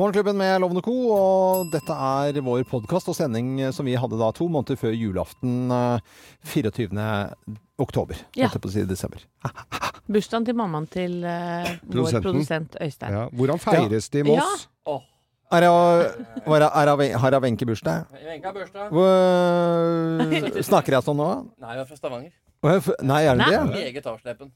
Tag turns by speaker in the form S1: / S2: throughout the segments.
S1: Morgenklubben med Lovende Co. Og dette er vår podkast og sending som vi hadde da to måneder før julaften eh, 24. oktober.
S2: Ja.
S1: på å si desember.
S2: Bursdagen til mammaen til uh, vår produsent Øystein.
S3: Ja. Hvordan feires det i Moss?
S1: Er det- var er det- Har Wenche bursdag?
S4: Wenche har bursdag.
S1: Hvor- Snakker jeg sånn nå?
S4: Nei, hun er fra Stavanger.
S1: Nei, er det
S2: Nei.
S1: det?
S4: Meget avslepen.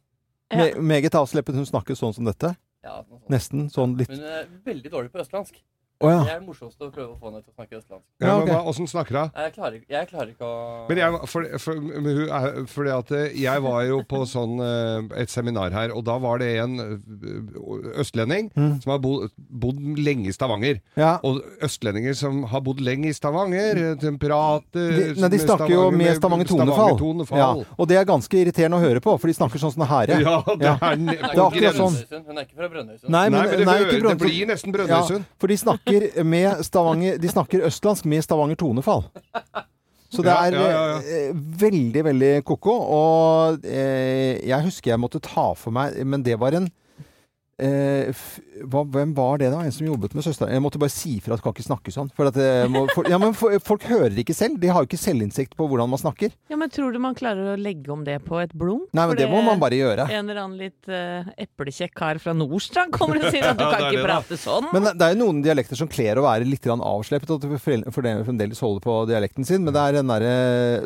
S2: Ja.
S1: Me meget avslepen. Hun snakker sånn som dette.
S4: Ja.
S1: Nesten sånn litt
S4: Hun er veldig dårlig på østlandsk.
S1: Å ja.
S4: Det er det morsomste å prøve å få henne til å snakke østlandsk.
S3: Ja,
S1: Ja,
S3: men hva, Åssen snakker hun?
S4: Jeg klarer, jeg klarer ikke å
S3: Men jeg, for, for, men hun er, fordi at eh, jeg var jo på sånn, eh, et seminar her, og da var det en eh, østlending
S1: Mm.
S3: som har bodd, bodd lenge i Stavanger.
S1: ja.
S3: Og østlendinger som har bodd lenge i Stavanger, eh, de prater
S1: De, nei, de snakker jo med Stavanger tonefall.
S3: Stavanger-tonefall.
S1: Ja. Og det er ganske irriterende å høre på, for de snakker sånn som det her.
S3: Ja, det er, ne-
S4: Hun er,
S1: Det er
S4: ikke
S1: akkurat
S4: fra
S1: sånn.
S4: Brønnøysund. Hun er ikke fra Brønnøysund.
S1: Nei, men,
S3: Nei, men det,
S1: nei,
S3: hører-
S1: ikke
S3: det
S1: Brønnøysund.
S3: blir nesten Brønnøysund.
S1: For de snakker med Stavanger De snakker østlandsk med Stavanger tonefall. Så det er
S3: ja, ja, ja.
S1: eh, veldig, veldig ko-ko. Og eh, jeg husker jeg måtte ta for meg Men det var en eh, hva, Hvem var det, da? En som jobbet med søsteren? Jeg måtte bare si fra at du kan ikke snakke sånn. For at må, for, ja, men for, folk hører ikke selv. De har jo ikke selvinnsikt på hvordan man snakker.
S2: Ja, men tror du man klarer å legge om det på et blunk?
S1: Nei, men
S2: det,
S1: det må man bare gjøre.
S2: En eller annen litt uh, eplekjekk kar fra Nordstrand kommer og sier at du
S3: Ja,
S2: kan ikke
S3: det,
S2: prate sånn.
S1: Men det er jo noen dialekter som kler å være litt avsleppet, og at foreldrene for fremdeles holder på dialekten sin. Men det er den derre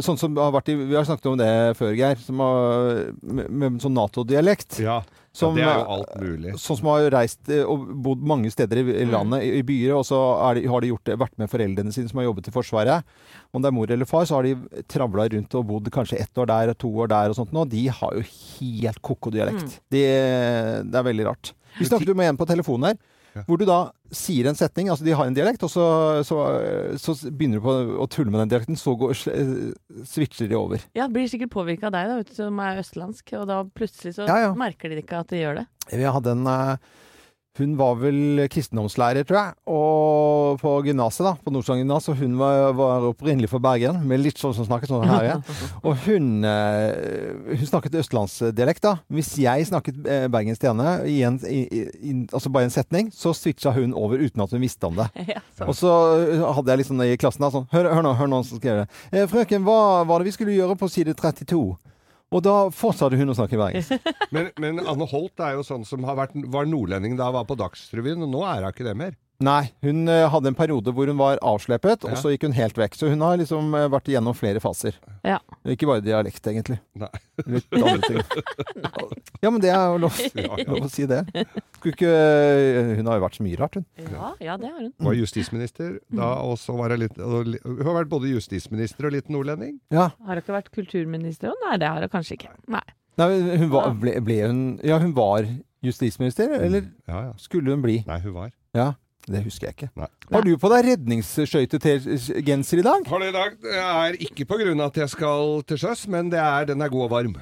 S1: Sånn som har vært i Vi har snakket om det før, Geir. Som har, med, med sånn Nato-dialekt.
S3: Ja,
S1: Som,
S3: det er jo alt mulig.
S1: Sånn som har reist eh, og bodd mange steder i,
S2: Mm.
S1: landet, i, byer, og så er de, har de gjort det, vært med foreldrene sine som har jobbet i Forsvaret. Om det er mor eller far, så har de travla rundt og bodd kanskje ett år der to år der og sånt nå. De har jo helt ko-ko dialekt.
S2: Mm.
S1: De, det er veldig rart. Vi snakket jo med en på telefonen her.
S3: Ja.
S1: Hvor du da sier en setning, altså de har en dialekt, og så, så, så begynner du på å tulle med den dialekten, så går, switcher de over.
S2: Ja, det blir sikkert påvirka av deg, da, som er østlandsk. Og da plutselig så
S1: Ja, ja.
S2: merker de ikke at de gjør det.
S1: Vi hadde en eh, Hun var vel kristendomslærer, tror jeg, og på gymnaset, da, på Nordstrand gymnas, og hun var, var opprinnelig fra Bergen, med litt sånn som snakket sånn her. Ja. Og hun, eh, hun snakket østlandsdialekt, da. Hvis jeg snakket eh, bergensk til henne, i en, i, i, altså bare en setning, så switcha hun over uten at hun visste om det.
S2: ja.
S1: Og så hadde jeg liksom i klassen da, sånn Hør, hør nå, hør nå, så skrev jeg det. Eh, frøken, hva var det vi skulle gjøre på side 32? Og da fortsatte hun å snakke bergensk.
S3: Men, men Anne Holt er jo sånn som vært, var nordlending da hun var på Dagsrevyen, og nå er hun ikke det mer.
S1: Nei, hun eh, hadde en periode hvor hun var avsleppet, og så gikk hun helt vekk. Så hun har liksom eh, vært igjennom flere faser.
S2: Ja.
S1: Ikke bare dialekt, egentlig.
S3: Nei.
S1: Litt andre ting. Ja, men det er jo lov,
S3: Ja, ja.
S1: lov å si det. Skulle ikke eh, Hun har jo vært så mye rart, hun.
S2: Ja, ja, det har hun.
S3: Var justisminister da, og så var hun litt Hun har vært både justisminister og litt nordlending.
S1: Ja.
S2: Har hun ikke vært kulturminister? òg? Nei, det har hun kanskje ikke. Nei.
S1: Nei, hun var, ble, ble hun Ja, hun var justisminister, eller
S3: Ja, ja.
S1: skulle hun bli?
S3: Nei, hun var.
S1: Ja, det husker jeg ikke.
S3: Nei.
S1: Har du på deg redningsskøytegenser i dag?
S3: Har det i dag det er ikke av at jeg skal til sjøs, men det er, den er god og varm.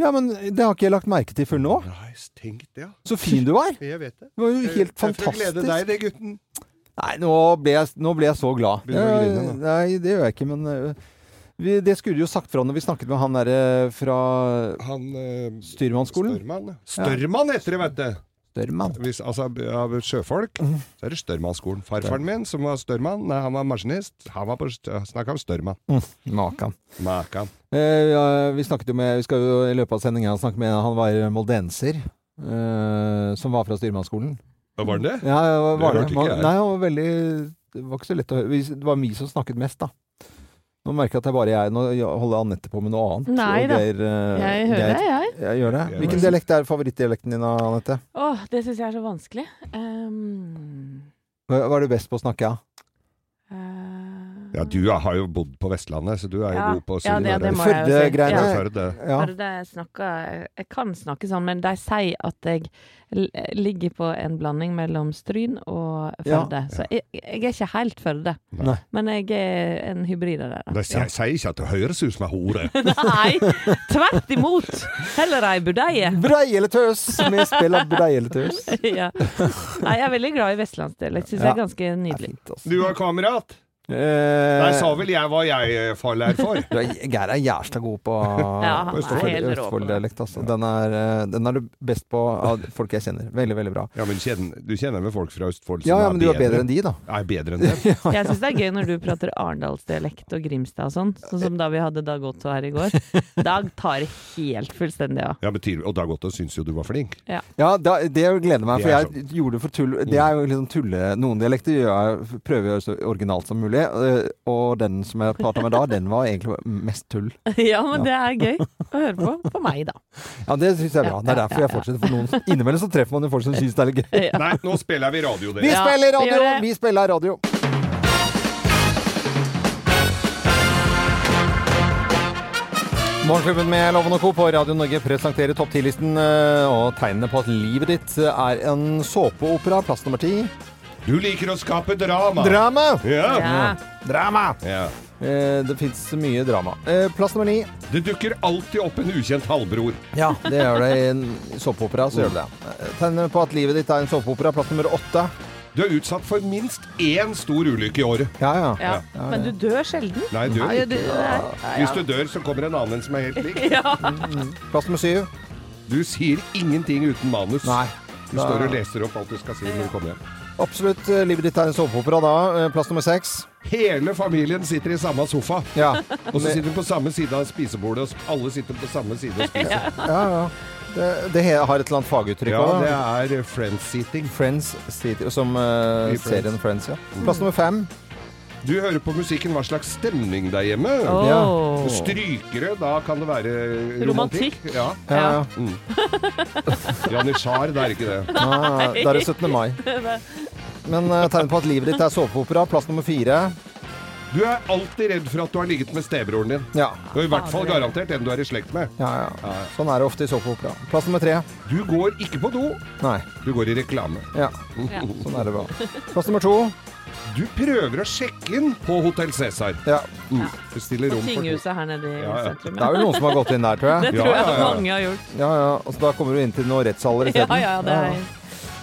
S1: Ja, men det har ikke jeg lagt merke til før nå.
S3: Nei, tenk det, ja.
S1: Så fin du var!
S3: Jeg vet det.
S1: Det var jo helt
S3: fantastisk. Jeg for å glede deg, det, gutten.
S1: Nei, nå ble jeg, nå ble jeg så glad.
S3: Grine
S1: Eh, Nei, det gjør jeg ikke, men eh, vi, det skulle du jo sagt fra når vi snakket med han derre fra
S3: Han øh,
S1: styrmannsskolen.
S3: Størmann. ja. Størmann heter det, vet du.
S1: Størmann.
S3: Hvis, altså, av sjøfolk,
S1: Mhm.
S3: så er det Størmannsskolen. Farfaren min, som var størmann, nei, han var maskinist, han var på snakka om størmann.
S1: Makan.
S3: Makan.
S1: Eh, ja, vi snakket jo med Vi skal jo i løpet av sendinga snakke med Han var moldenser. eh, som var fra styrmannsskolen.
S3: Var det det?
S1: Ja, var
S3: Det
S1: det?
S3: ikke jeg.
S1: Nei, han var veldig Det var ikke så lett å høre. Det var vi som snakket mest, da. Nå merker jeg at det er bare jeg. Nå holder Anette på med noe annet.
S2: Nei da.
S1: Geir, uh,
S2: Jeg hører deg, jeg.
S1: Jeg gjør det. Hvilken dialekt er favorittdialekten din, Anette?
S2: Åh, det syns jeg er så vanskelig. Um,
S1: Hva hva er du best på å snakke av?
S2: eh,
S3: Ja, du har jo bodd på Vestlandet, så du er jo
S2: Ja.
S3: god på å si
S2: Ja, det- det si.
S1: Førde-greiene.
S2: Ja.
S3: Førde.
S1: Ja.
S2: Jeg snakker Jeg kan snakke sånn, men de sier at jeg ligger på en blanding mellom Stryn og
S1: Ja.
S2: Førde. Så jeg, jeg er ikke helt Førde,
S1: Nei.
S2: men jeg er en hybrid av det.
S3: De sier, sier ikke at det høres ut som ei hore.
S2: Nei, tvert imot! Heller ei budeie.
S1: Brei eller tøs? Vi spiller brei eller tøs.
S2: ja. Nei, jeg er veldig glad i vestlandsdialekt. Syns jeg
S1: det
S2: er ganske
S1: nydelig. er fint, altså.
S3: Du har kamerat.
S1: Eh,
S3: Nei, sa vel jeg hva jeg faller fallær for.
S1: du er, Geir er jævla god på
S2: Ja, er.
S1: Østfold-dialekt. Altså. Den, er, eh, den er du best på av folk jeg kjenner. Veldig, veldig bra.
S3: Ja, men Du kjenner med folk fra Østfold som
S1: Ja, ja, men du er bedre enn de, da.
S3: Er bedre enn det.
S2: Jeg syns det er gøy når du prater arendalsdialekt og Grimstad og sånn, sånn som da vi hadde Dag Otto her i går. Dag tar helt fullstendig av.
S3: Ja, men og Dag Otto syns jo du var flink.
S1: Ja, da, det gleder meg, for
S3: er
S1: jeg gjorde det for tull. Det er jo liksom tulle Noen dialekter gjør jeg, prøver jeg så originalt som mulig, eh, og den som jeg prata med da, den var egentlig mest tull.
S2: Ja, men det er gøy å høre på. For meg, da.
S1: Ja, det syns jeg er bra. Det er derfor jeg fortsetter. For noen Innimellom så treffer man jo folk som syns det er litt gøy.
S2: Ja.
S3: Nei, nå spiller vi radio, dere.
S2: Vi
S1: spiller radio! Vi spiller radio. Morgenklubben med Loven og Co. på Radio Norge presenterer topp 10-listen eh, og tegnene på at livet ditt er en såpeopera, plass nummer ti.
S3: Du liker å skape drama.
S1: Drama!
S3: Ja.
S2: Ja.
S1: Drama!
S3: ja.
S1: Eh, det fins mye drama. Eh, plass nummer ni.
S3: Det dukker alltid opp en ukjent halvbror.
S1: Ja, det gjør det i en såpeopera. Så gjør det det. Eh, på at livet ditt er en såpeopera, plass nummer åtte.
S3: Du er utsatt for minst én stor ulykke i året.
S1: Ja, ja.
S2: Ja. Men du dør sjelden.
S3: Nei, du.
S2: Nei, du nei,
S3: Hvis du dør, så kommer en annen som er helt lik.
S2: ja.
S1: Plass nummer syv.
S3: Du sier ingenting uten manus.
S1: Nei.
S3: Du står og leser opp alt du skal si når du kommer hjem.
S1: Absolutt. eh, Livet ditt er en såpeopera da. Eh, Plass nummer seks.
S3: Hele familien sitter i samme sofa.
S1: Ja.
S3: Og så sitter de på samme side av spisebordet, og alle sitter på samme side og spiser.
S1: ja, ja. Det, det har et eller annet faguttrykk
S3: Ja, det er friends-seating.
S1: Friends-seating, som
S3: uh,
S1: serien Friends, ja. Plass nummer fem.
S3: Du hører på musikken, hva slags stemning det er hjemme?
S2: Ja.
S3: Strykere, da kan det være romantikk.
S2: Romantikk.
S3: Ja.
S1: Ja, ja.
S3: Mm. Janitsjar, det er ikke det.
S1: Ah, da er det 17. mai. Men uh, tegn på at livet ditt er såpeopera. Plass nummer fire.
S3: Du er alltid redd for at du har ligget med stebroren din.
S1: Ja.
S3: Og i hvert fall garantert en du er i slekt med.
S1: Ja, ja. Sånn er det ofte i såpeopera. Plass nummer tre.
S3: Du går ikke på do,
S1: Nei.
S3: du går i reklame.
S1: Ja,
S2: Ja.
S1: sånn er det bra. Plass nummer to.
S3: Du prøver å sjekke inn på Hotell Cæsar.
S1: Ja.
S3: Mm. Bestiller
S2: På
S3: rom for to.
S2: tinghuset her nede i
S3: Ja, ja.
S2: sentrum.
S1: Det er vel noen som har gått inn der, tror
S2: Det tror
S3: Ja,
S2: jeg
S3: ja, ja.
S2: mange har gjort.
S1: Ja, ja. Og så da kommer du inn til noen rettssaler
S2: Ja,
S1: isteden.
S2: ja, det er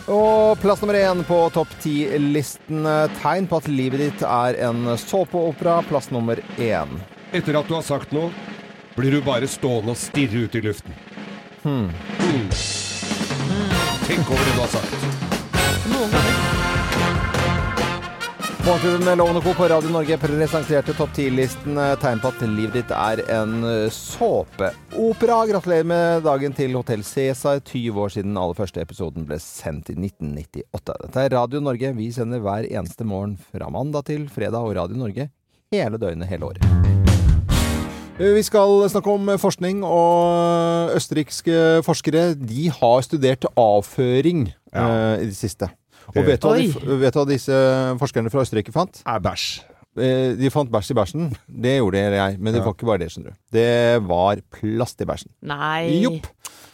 S1: Og plass nummer én på topp ti-listen. Tegn på at livet ditt er en såpeopera. Plass nummer én.
S3: Etter at du har sagt noe, blir du bare stående og stirre ut i luften.
S1: Hmm.
S3: Mm. Tenk over det du har sagt.
S2: noen ganger.
S1: Morgenklubben Lovende Co. på Radio Norge presenterte topp 10-listen eh, tegn på at livet ditt er en eh, såpeopera. Gratulerer med dagen til Hotell Cæsar. 20 år siden aller første episoden ble sendt i 1998. Dette er Radio Norge. Vi sender hver eneste morgen fra mandag til fredag og Radio Norge hele døgnet hele året. Eh, Vi skal snakke om forskning, og østerrikske forskere de har studert avføring
S3: Ja.
S1: uh, i det siste. Og vet du, hva de, vet du hva disse forskerne fra Østerrike fant?
S3: Er bæsj.
S1: Eh, De fant bæsj i bæsjen. Det gjorde jeg, men det
S3: Ja.
S1: var ikke bare det, skjønner du. Det var plast i bæsjen.
S2: Nei.
S1: Jopp.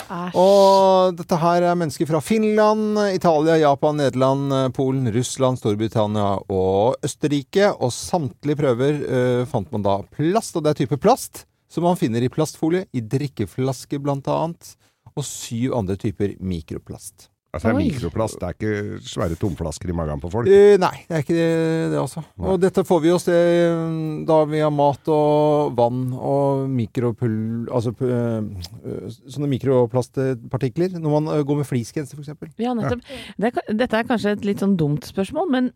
S2: Æsj.
S1: Og dette her er mennesker fra Finland, Italia, Japan, Nederland, Polen, Russland, Storbritannia og Østerrike. Og samtlige prøver uh, fant man da plast, og det er type plast som man finner i plastfolie, i drikkeflasker blant annet, og syv andre typer mikroplast.
S3: Altså, det er mikroplast, det er ikke svære tomflasker i magen på folk.
S1: Uh, nei, det er ikke det, det altså.
S3: Nei.
S1: Og dette får vi oss det mm, da via mat og vann og mikropull... Altså eh, sånne mikroplastpartikler. Når man eh, går med fleecegenser, f.eks.
S2: Ja, nettopp. Det er, dette er kanskje et litt sånn dumt spørsmål, men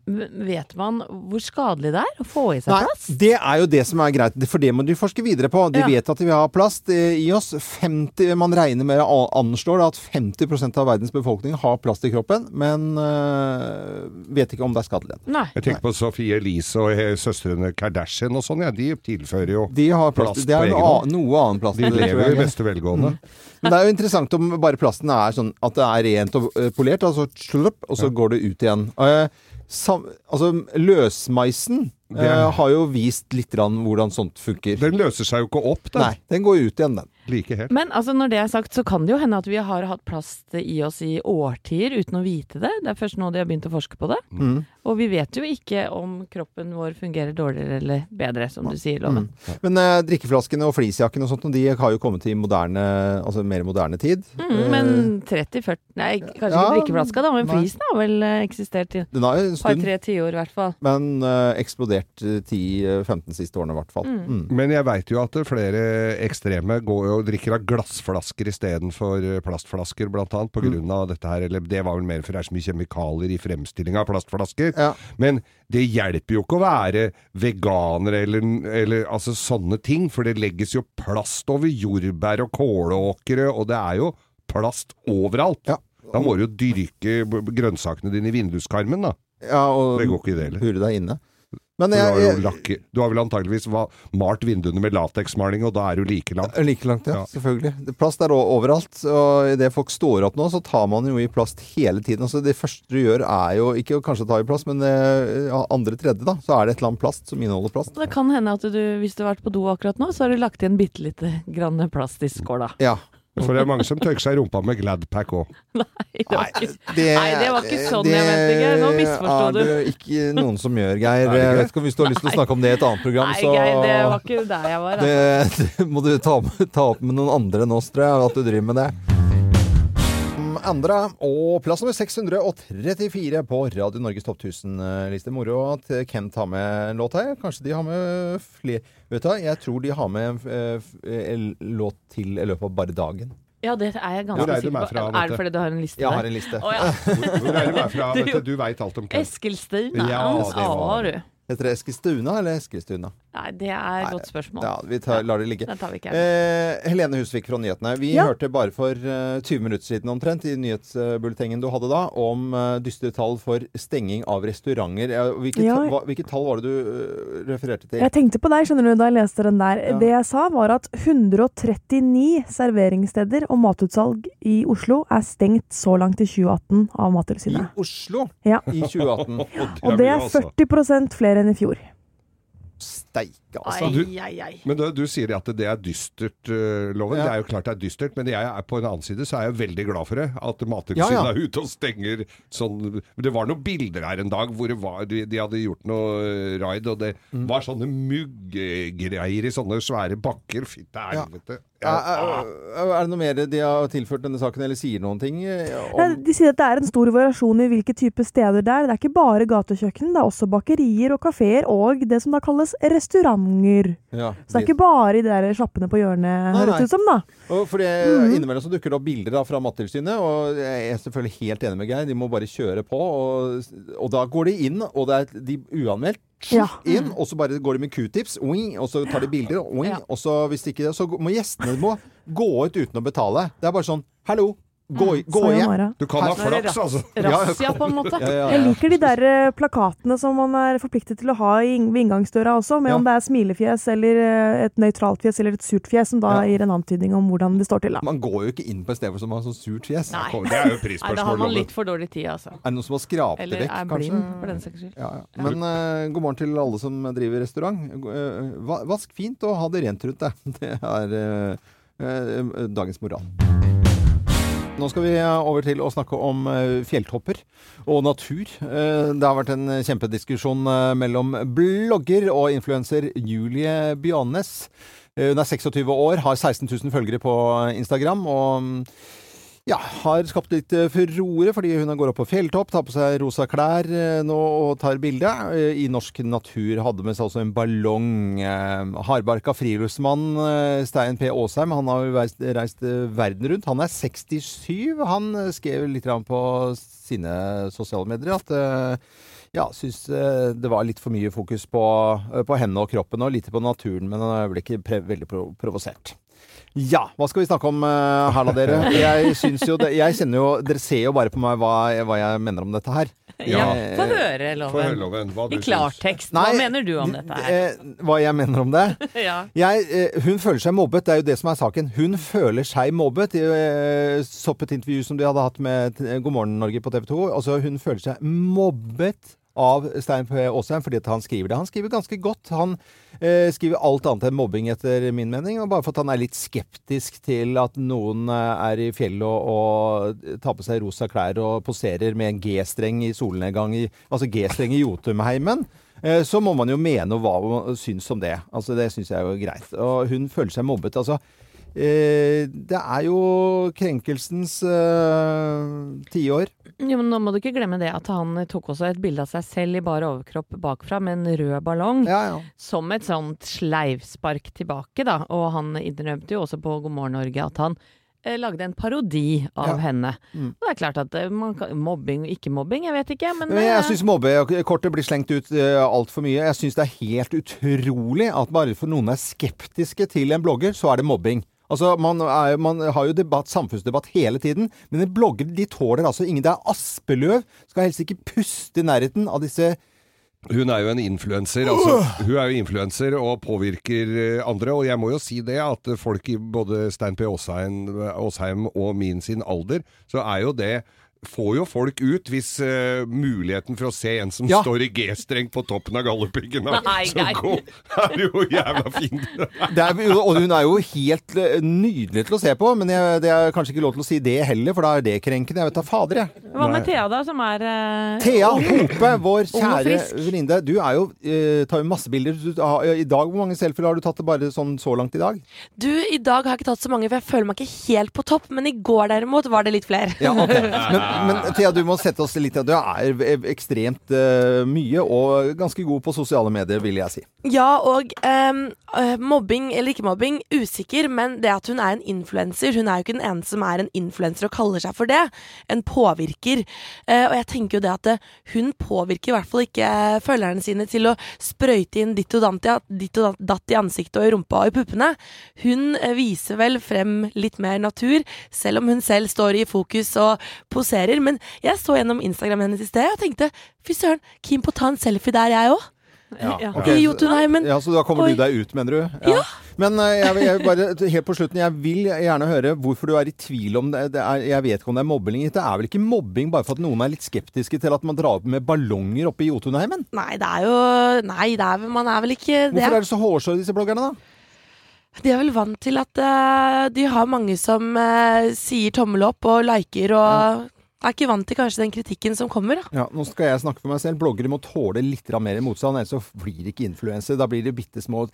S2: vet man hvor skadelig det er å få i seg
S1: Nei,
S2: plast?
S1: det er jo det som er greit, for det må du forske videre på. De
S2: Ja.
S1: vet at vi har plast eh, i oss. 50, man regner med, anslår da, at 50 av verdens befolkning har plast i kroppen, men eh, vet ikke om det er skadelig.
S2: Nei.
S3: Jeg tenker på Sophie Elise og søstrene Kardashian og sånn, ja. De tilfører jo
S1: De har plast.
S3: Plast
S1: det er
S3: på
S1: noe,
S3: egen hånd.
S1: noe annen plast.
S3: De lever i beste velgående.
S1: Men det er jo interessant om bare plasten er sånn at det er rent og eh, polert, altså slupp, og så går det ut igjen. Uh, sam, altså løsmeisen
S3: er-
S1: eh, har jo vist litt hvordan sånt funker.
S3: Den løser seg jo ikke opp, da.
S1: Nei, den går ut igjen, den.
S3: Like helt.
S2: Men altså, når det er sagt, så kan det jo hende at vi har hatt plast i oss i årtier uten å vite det. Det er først nå de har begynt å forske på det.
S1: Mm.
S2: Og vi vet jo ikke om kroppen vår fungerer dårligere eller bedre, som du sier, Loven.
S1: Men eh, drikkeflaskene og fleecejakkene og sånt, de har jo kommet i moderne, altså mer moderne tid.
S2: Mm, men 30-40 Nei, kanskje
S1: ja,
S2: ikke drikkeflaska, da, men flisen har vel eh, eksistert i et par-tre tiår i hvert fall.
S1: men eh, eksploderte redusert eh, 10-15 siste årene, i hvert fall. Mm.
S3: Men jeg veit jo at flere ekstreme går og drikker av glassflasker istedenfor plastflasker, blant annet, på
S1: Mm.
S3: av dette her. Eller det var vel mer for det er så mye kjemikalier i fremstilling av plastflasker.
S1: Ja.
S3: Men det hjelper jo ikke å være veganer eller, eller altså sånne ting, for det legges jo plast over jordbær og kålåkre, og det er jo plast overalt.
S1: Ja.
S3: Da må du jo dyrke grønnsakene dine i vinduskarmen, da.
S1: Ja, og
S3: Det går ikke det heller.
S1: Hure deg inne. Men
S3: Du har, jo lakke, du har vel antageligvis malt vinduene med lateksmaling, og da er du like langt.
S1: Like langt, ja.
S3: Ja.
S1: Selvfølgelig. Plast er overalt. Og idet folk står opp nå, så tar man jo i plast hele tiden. Altså Det første du gjør, er jo ikke å kanskje ta i plast, men eh, ja, andre tredje, da, så er det et eller annet plast som inneholder plast.
S2: Det kan hende at du, hvis du har vært på do akkurat nå, så har du lagt igjen bitte lite grann plast i skåla.
S1: Ja.
S3: For det er mange som tørker seg i rumpa med Gladpack òg.
S2: Nei, det Nei, det var ikke sånn jeg mente, Geir. Nå misforsto du.
S1: Det er det ikke noen som gjør, Geir.
S3: Det?
S1: Jeg vet ikke om Hvis du har lyst til å snakke om det i et annet program,
S2: Nei,
S1: så
S2: Geir, det var ikke der jeg var. Altså.
S1: det, det må du ta, ta opp med noen andre enn oss, tror jeg, at du driver med det. Andre og plass nummer 634 på Radio Norges Topp 1000-liste. Moro at Kent har med en låt her. Kanskje de har med flere Vet du hva, jeg tror de har med en eh, en låt til i løpet av bare dagen.
S2: Ja, det er jeg ganske
S3: er
S2: sikker på.
S3: fra,
S2: Er det fordi du har en liste
S1: Jeg har en liste.
S2: Oh, ja.
S3: Hvor er du meg fra?
S2: Du-
S3: du, veit alt om Kent.
S2: Eskilstuna.
S3: Ja, det var
S2: du.
S1: Heter det Eskilstuna eller Eskilstuna?
S2: Nei, det er et godt spørsmål.
S1: Ja, vi tar, lar det ligge.
S2: Den tar vi ikke.
S1: Eh, Helene Husvik fra nyhetene. Vi
S5: Ja.
S1: hørte bare for uh, 20 minutter siden omtrent i nyhetsbulletengen du hadde da, om uh, dystre tall for stenging av restauranter. Hvilke,
S5: Ja.
S1: ta- hvilke tall var det du uh, refererte til?
S5: Jeg tenkte på deg skjønner du, da jeg leste den der.
S1: Ja.
S5: Det jeg sa, var at 139 serveringssteder og matutsalg i Oslo er stengt så langt i 2018 av
S1: I Oslo
S5: Ja.
S1: i 2018.
S5: Og det er
S3: mye, altså.
S5: 40 flere enn i fjor.
S1: Steike, altså.
S2: Ai, ai, ai.
S3: Men du, du sier at det er dystert, uh, Loven.
S1: Ja.
S3: Det er jo klart det er dystert, men jeg er, på en annen side så er jeg veldig glad for det. At Mattilsynet
S1: Ja, ja.
S3: er ute og stenger sånn Det var noen bilder her en dag hvor det var, de, de hadde gjort noe eh, raid, og det
S1: Mm.
S3: var sånne mugggreier i sånne svære bakker. Fytte
S1: Ja.
S3: helvete.
S1: Er, er, er det noe mer de har tilført denne saken, eller sier noen ting eh, om
S5: De sier at det er en stor variasjon i hvilke typer steder det er. Det er ikke bare gatekjøkken, det er også bakerier og kafeer og det som da kalles restauranter.
S1: ja,
S5: Så det er ikke bare i de der sjappene på hjørnet,
S1: Nei,
S5: høres det ut som, da.
S1: Og for det,
S5: Mhm.
S1: Innimellom så dukker det opp bilder da fra Mattilsynet, og jeg er selvfølgelig helt enig med Geir. De må bare kjøre på. Og, og da går de inn, og det er de uanmeldt
S5: Ja.
S1: inn, og så bare går de med q-tips, og så tar de bilder,
S2: og,
S1: og så hvis ikke det, så må gjestene må gå ut uten å betale. Det er bare sånn Hallo, gå, gå hjem.
S3: Du kan ha flaks, altså.
S2: Razzia, på en måte.
S5: Jeg liker de der eh, plakatene som man er forpliktet til å ha ved inngangsdøra også, med om det er smilefjes eller eh, et nøytralt fjes eller et surt fjes, som da gir en antydning om hvordan det står til. da.
S1: Man går jo ikke inn på et sted som har sånn surt fjes.
S2: Nei.
S3: Det er jo
S2: Nei, da har man litt for dårlig tid, altså.
S1: Er det noen som har skrapt det
S2: Eller er blind, for den saks skyld.
S1: Ja, ja. Men uh, god morgen til alle som driver restaurant. Uh, vask fint og ha det rent rundt deg. Det er uh, dagens moral. Nå skal vi eh, over til å snakke om eh, fjelltopper og natur. Eh, Det har vært en kjempediskusjon mellom blogger og influenser Julie Bjørnes. Eh, Hun er 26 år, har 16 000 følgere på Instagram. og mm, ja, har skapt litt eh, furore fordi hun går opp på fjelltopp, tar på seg rosa klær eh, nå og tar bilde. Eh, I norsk natur hadde med seg også en ballong. Hardbarka friluftsmann Stein P. Aasheim, han har jo reist, reist verden rundt. Han er 67. Han skrev litt på sine sosiale medier at ja, syns det var litt for mye fokus på, på henne og kroppen, og lite på naturen, men han ble ikke veldig pro provosert. Ja, hva skal vi snakke om uh, her da, dere? Jeg syns jo det, Jeg kjenner jo Dere ser jo bare på meg hva, hva jeg mener om dette her.
S2: Ja,
S1: Eh,
S2: Få høre, Loven.
S3: Loven, hva du
S2: I klartekst. Hva
S1: Nei,
S2: mener du om dette her?
S1: eh, Hva jeg mener om det?
S2: Ja.
S1: Jeg, eh, hun føler seg mobbet, det er jo det som er saken. Hun føler seg mobbet. Jeg eh, så på et intervju som de hadde hatt med God morgen Norge på TV 2. Altså, hun føler seg mobbet av Stein P. Aasheim fordi at han skriver det. Han skriver ganske godt. Han eh, skriver alt annet enn mobbing, etter min mening. Og bare for at han er litt skeptisk til at noen eh, er i fjellet og, og tar på seg rosa klær og poserer med en G-streng i solnedgang, i, altså G-streng i Jotunheimen. Eh, Så må man jo mene hva man syns om det. Altså Det syns jeg er jo greit. Og hun føler seg mobbet. Altså, eh, det er jo krenkelsens tiår.
S2: Jo, men nå må du ikke glemme det at han tok også et bilde av seg selv i bare overkropp bakfra med en rød ballong.
S1: Ja, ja.
S2: Som et sånt sleivspark tilbake, da. Og han innrømte jo også på God morgen Norge at han eh, lagde en parodi av
S1: Ja.
S2: henne.
S1: Mm.
S2: Og det er klart at eh, man kan, mobbing og ikke mobbing, jeg vet ikke, men,
S1: Men jeg
S2: eh,
S1: syns mobbekortet blir slengt ut uh, altfor mye. Jeg syns det er helt utrolig at bare for noen er skeptiske til en blogger, så er det mobbing. Altså, man, er, man har jo debatt, samfunnsdebatt hele tiden, men en blogger de tåler altså ingen. Det er Aspeløv. Skal helst ikke puste i nærheten av disse
S3: Hun er jo en influenser, altså. Hun er jo influenser og påvirker eh, andre. Og jeg må jo si det, at folk i både Stein P. Åsheim, og min sin alder, så er jo det Får jo folk ut hvis uh, muligheten for å se en som
S1: Ja.
S3: står i G-streng på toppen av Galdhøpiggen er så god, er jo jævla fin.
S1: det er, Og hun er jo helt eh, nydelig til å se på, men jeg, det er kanskje ikke lov til å si det heller, for da er det krenkende. Jeg vet da fader, jeg.
S2: Hva med Thea, da, som er uh,
S1: Thea Hope, vår kjære venninne. Du er jo, uh, tar jo masse bilder. I dag, hvor mange selfier har du tatt bare sånn så langt i dag?
S6: Du, i dag har jeg ikke tatt så mange, for jeg føler meg ikke helt på topp. Men i går derimot var det litt flere.
S1: Ja, ok. Men, men Thea, du må sette oss litt Du er ekstremt uh, mye og ganske god på sosiale medier, vil jeg si.
S6: Ja, og øh, mobbing eller ikke mobbing, usikker, men det at hun er en influenser Hun er jo ikke den eneste som er en influenser og kaller seg for det. En påvirker. Uh, og jeg tenker jo det at hun påvirker i hvert fall ikke følgerne sine til å sprøyte inn ditt og datt, ditt og datt i ansiktet og i rumpa og i puppene. Hun viser vel frem litt mer natur, selv om hun selv står i fokus og poserer. Men jeg så gjennom Instagram hennes i sted og tenkte fy søren, keen på å ta en selfie der, jeg òg.
S2: ja.
S1: okay.
S6: I Jotunheimen.
S1: Ja, Så da kommer
S6: Oi.
S1: du deg ut, mener du? Ja. Men eh, jeg, vil- jeg, vil bare, helt på slutten, jeg vil gjerne høre hvorfor du er i tvil om det. det er, jeg vet ikke om det er mobbing. Det er vel ikke mobbing bare for at noen er litt skeptiske til at man drar opp med ballonger oppe i Jotunheimen?
S6: Nei, det er jo Nei, det er, man er vel ikke det.
S1: Hvorfor er det så hårsåre, disse bloggerne, da?
S6: De er vel vant til at uh, de har mange som uh, sier tommel opp og liker og er ikke vant til kanskje den kritikken som kommer. Da.
S1: Ja, Nå skal jeg snakke for meg selv. Bloggere må tåle litt mer motstand, ellers så blir det ikke influenser. Da blir det bitte små